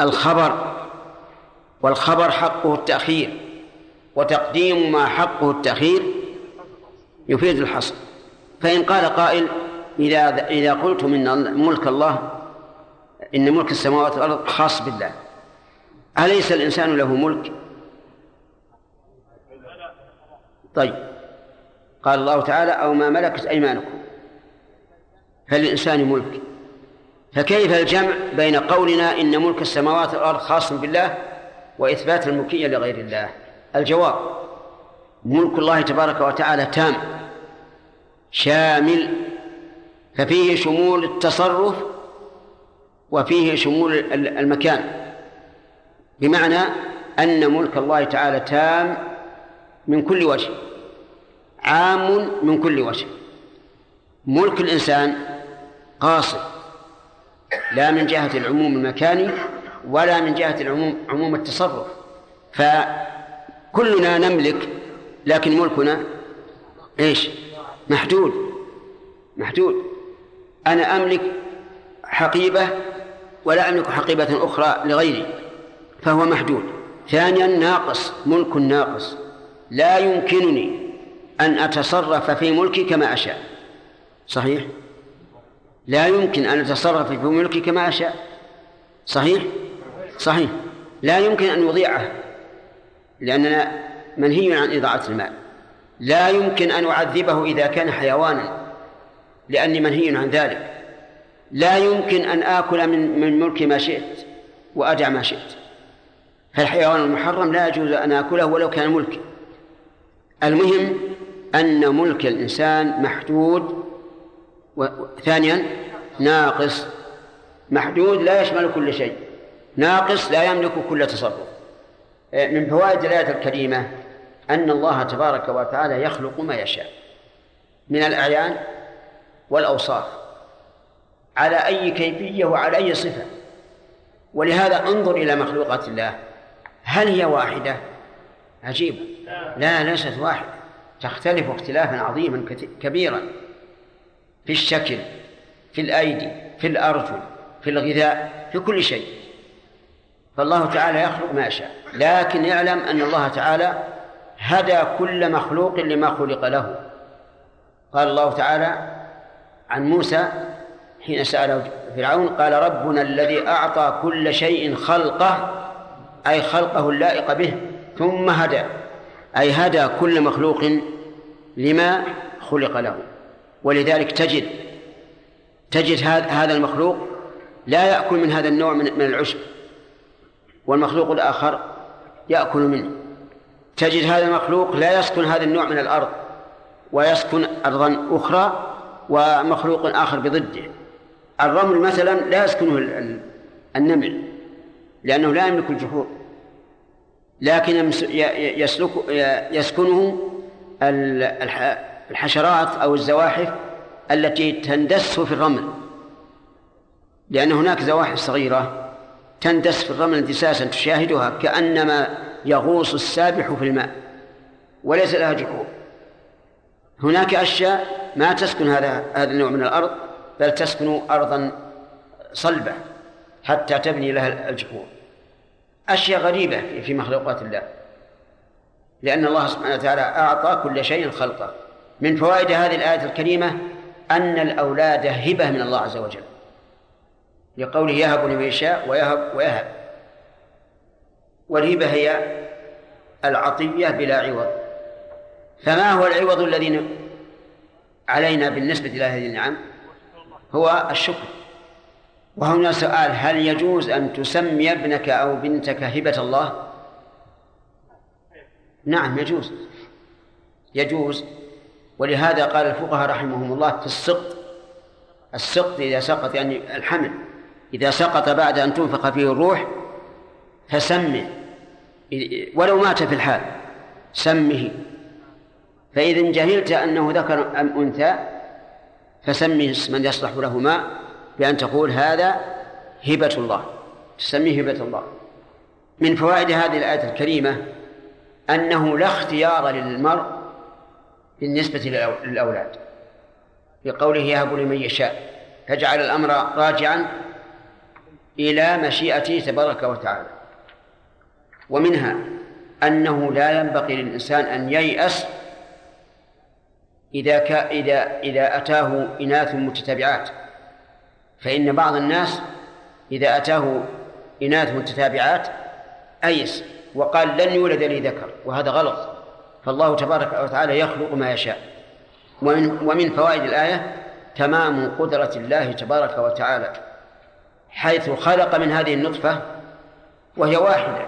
الخبر والخبر حقه التأخير وتقديم ما حقه التأخير يفيد الحصر. فإن قال قائل إذا إذا قلتم إن ملك الله إن ملك السماوات والأرض خاص بالله. أليس الإنسان له ملك؟ طيب. قال الله تعالى أو ما ملكت أيمانكم. فللإنسان ملك؟ فكيف الجمع بين قولنا إن ملك السماوات والأرض خاص بالله وإثبات الملكية لغير الله؟ الجواب ملك الله تبارك وتعالى تام شامل ففيه شمول التصرف وفيه شمول المكان. بمعنى أن ملك الله تعالى تام من كل وجه عام من كل وجه. ملك الإنسان قاصر لا من جهة العموم المكاني ولا من جهة العموم عموم التصرف. فكلنا نملك لكن ملكنا إيش؟ محدود محدود. أنا أملك حقيبة ولا أملك حقيبة أخرى لغيري. فهو محدود. ثانيا ناقص ملك ناقص. لا يمكنني أن أتصرف في ملكي كما أشاء. صحيح؟ لا يمكن أن أتصرف في ملكي كما أشاء. صحيح؟ صحيح. لا يمكن أن يضيعه لأننا منهي عن إضاعة المال. لا يمكن أن أعذبه إذا كان حيوانا لأني منهي عن ذلك. لا يمكن أن آكل من من ما شئت وأدع ما شئت. فالحيوان المحرم لا يجوز أن آكله ولو كان ملك المهم أن ملك الإنسان محدود وثانيا ناقص. محدود لا يشمل كل شيء. ناقص لا يملك كل تصرف. من فوائد الآية الكريمة أن الله تبارك وتعالى يخلق ما يشاء. من الأعيان والأوصاف. على أي كيفية وعلى أي صفة. ولهذا انظر إلى مخلوقات الله. هل هي واحدة؟ عجيبة لا ليست واحدة. تختلف اختلافا عظيما كبيرا. في الشكل في الأيدي في الأرجل في الغذاء في كل شيء. فالله تعالى يخلق ما يشاء. لكن يعلم أن الله تعالى هدى كل مخلوق لما خلق له. قال الله تعالى عن موسى حين سأله فرعون قال ربنا الذي أعطى كل شيء خلقه أي خلقه اللائق به ثم هدى. أي هدى كل مخلوق لما خلق له. ولذلك تجد تجد هذا المخلوق لا يأكل من هذا النوع من العشب. والمخلوق الآخر يأكل منه. تجد هذا المخلوق لا يسكن هذا النوع من الأرض ويسكن أرضا أخرى ومخلوق آخر بضده. الرمل مثلا لا يسكنه ال- ال- النمل. لأنه لا يملك الجحور لكن يسلك يسكنه ال- الح- الحشرات أو الزواحف التي تندس في الرمل. لأن هناك زواحف صغيرة تندس في الرمل اندساسا تشاهدها كأنما يغوص السابح في الماء وليس لها جحور هناك أشياء ما تسكن هذا هذا النوع من الأرض بل تسكن أرضا صلبة حتى تبني لها الجحور أشياء غريبة في- مخلوقات الله. لأن الله سبحانه وتعالى أعطى كل شيء خلقه. من فوائد هذه الآية الكريمة أن الأولاد هبة من الله عز وجل. لقوله يهب لمن يشاء ويهب ويهب. والهبة هي العطية بلا عوض. فما هو العوض الذي علينا بالنسبة إلى هذه النعم؟ هو الشكر. وهنا سؤال هل يجوز أن تسمي ابنك أو بنتك هبة الله؟ نعم يجوز. يجوز. ولهذا قال الفقهاء رحمهم الله في السقط السقط إذا سقط يعني الحمل إذا سقط بعد أن تنفخ فيه الروح فسمه. ولو مات في الحال سمه. فإذا جهلت أنه ذكر أم أنثى فسمه اسما يصلح لهما بأن تقول هذا هبة الله تسميه هبة الله. من فوائد هذه الآية الكريمة أنه لا اختيار للمرء بالنسبة للأولاد. بقوله يهب لمن يشاء فجعل الأمر راجعا إلى مشيئته تبارك وتعالى. ومنها أنه لا ينبغي للإنسان أن ييأس إذا إذا إذا أتاه إناث متتابعات فإن بعض الناس إذا أتاه إناث متتابعات أيس وقال لن يولد لي ذكر وهذا غلط فالله تبارك وتعالى يخلق ما يشاء. ومن ومن فوائد الآية تمام قدرة الله تبارك وتعالى حيث خلق من هذه النطفة وهي واحدة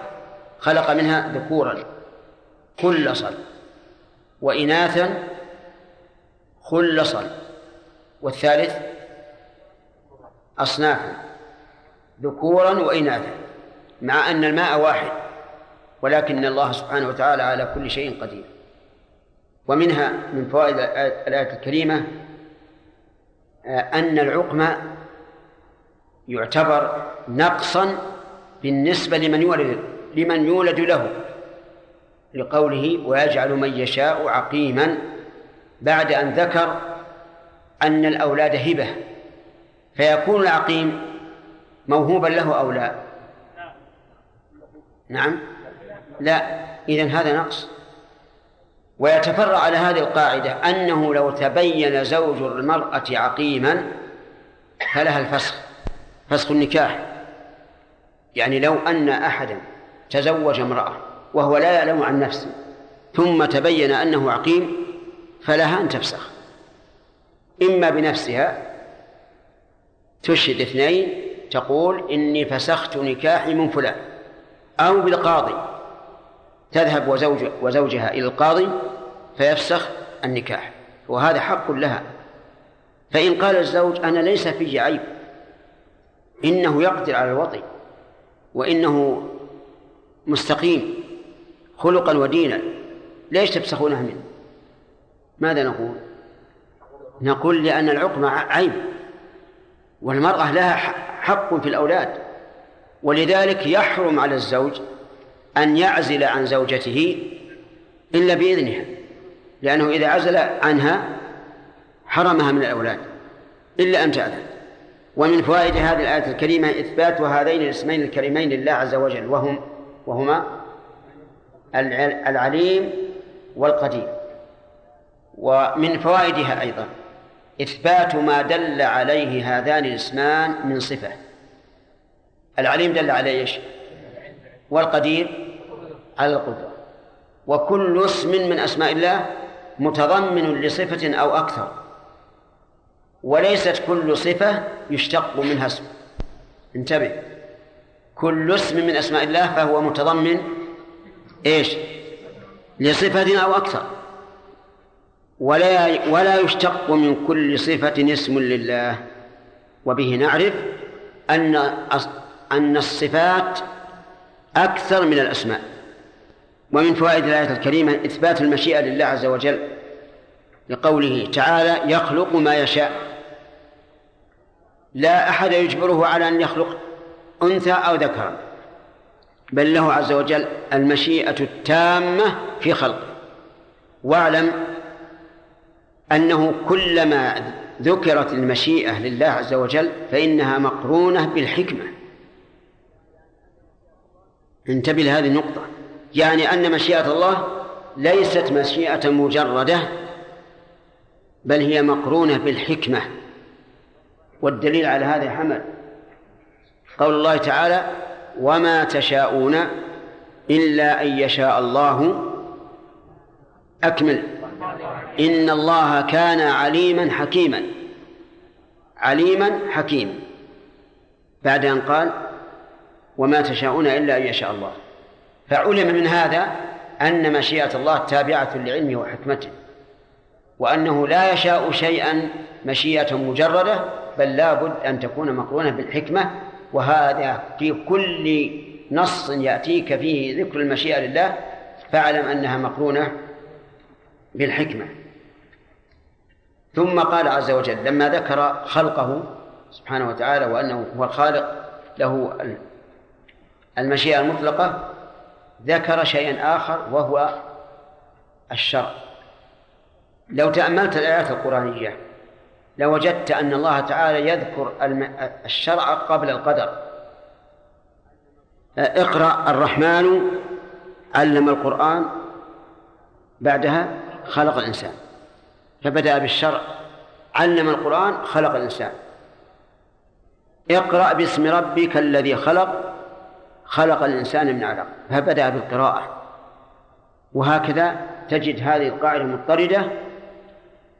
خلق منها ذكورا خلصا وإناثا خلصا والثالث أصنافا ذكورا وإناثا مع أن الماء واحد ولكن الله سبحانه وتعالى على كل شيء قدير. ومنها من فوائد الآية الكريمة أن العقم يعتبر نقصا بالنسبة لمن يولد لمن يولد له لقوله ويجعل من يشاء عقيما بعد أن ذكر أن الأولاد هبة. فيكون العقيم موهوبا له أو لا؟ نعم. لا. إذن هذا نقص. ويتفرع على هذه القاعدة أنه لو تبين زوج المرأة عقيما فلها الفسخ فسخ النكاح. يعني لو أن أحدا تزوج امرأة وهو لا يعلم عن نفسه ثم تبين أنه عقيم فلها أن تفسخ. إما بنفسها تشهد اثنين تقول إني فسخت نكاحي من فلان أو بالقاضي. تذهب وزوج وزوجها إلى القاضي فيفسخ النكاح وهذا حق لها. فإن قال الزوج أنا ليس في عيب إنه يقدر على الوطي وإنه مستقيم خلقا ودينا ليش تفسخونها منه؟ ماذا نقول؟ نقول لأن العقم عيب. والمرأة لها حق في الأولاد ولذلك يحرم على الزوج أن يعزل عن زوجته إلا بإذنها لأنه إذا عزل عنها حرمها من الأولاد إلا أن تأذن. ومن فوائد هذه الآية الكريمة إثبات هذين الاسمين الكريمين لله عز وجل وهم وهما العليم والقدير. ومن فوائدها أيضا إثبات ما دل عليه هذان الاسمان من صفة. العليم دل على إيش؟ والقدير على القدرة. وكل اسم من أسماء الله متضمن لصفة أو أكثر. وليست كل صفة يشتق منها اسم. انتبه. كل اسم من أسماء الله فهو متضمن إيش؟ لصفة أو أكثر. ولا ولا يشتق من كل صفة اسم لله. وبه نعرف أن أن الصفات أكثر من الأسماء. ومن فوائد الآية الكريمة إثبات المشيئة لله عز وجل لقوله تعالى يخلق ما يشاء. لا أحد يجبره على أن يخلق أنثى أو ذكرا بل له عز وجل المشيئة التامة في خلقه. واعلم أنه كلما ذكرت المشيئة لله عز وجل فإنها مقرونة بالحكمة. انتبه لهذه النقطة. يعني أن مشيئة الله ليست مشيئة مجردة بل هي مقرونة بالحكمة. والدليل على هذا حمل. قول الله تعالى وما تشاءون إلا أن يشاء الله. أكمل. إن الله كان عليما حكيما. عليما حكيما بعد أن قال وما تشاءون إلا أن يشاء الله. فعلم من هذا أن مشيئة الله تابعة لعلمه وحكمته وأنه لا يشاء شيئا مشيئة مجردة بل لا بد أن تكون مقرونة بالحكمة. وهذا في كل نص يأتيك فيه ذكر المشيئة لله فاعلم أنها مقرونة بالحكمة. ثم قال عز وجل لما ذكر خلقه سبحانه وتعالى وأنه هو الخالق له المشيئة المطلقة ذكر شيئا آخر وهو الشرع. لو تأملت الآيات القرآنية لوجدت أن الله تعالى يذكر الشرع قبل القدر. اقرأ الرحمن علم القرآن بعدها خلق الإنسان. فبدأ بالشرع. علم القرآن خلق الإنسان. اقرأ باسم ربك الذي خلق. خلق الإنسان من علق. فبدأ بالقراءة. وهكذا تجد هذه القاعدة مضطردة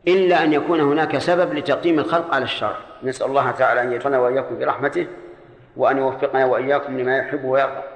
إلا أن يكون هناك سبب لتقديم الخلق على الشرع. نسأل الله تعالى أن يجعلنا وإياكم برحمته وأن يوفقنا وإياكم لما يحب ويرضى.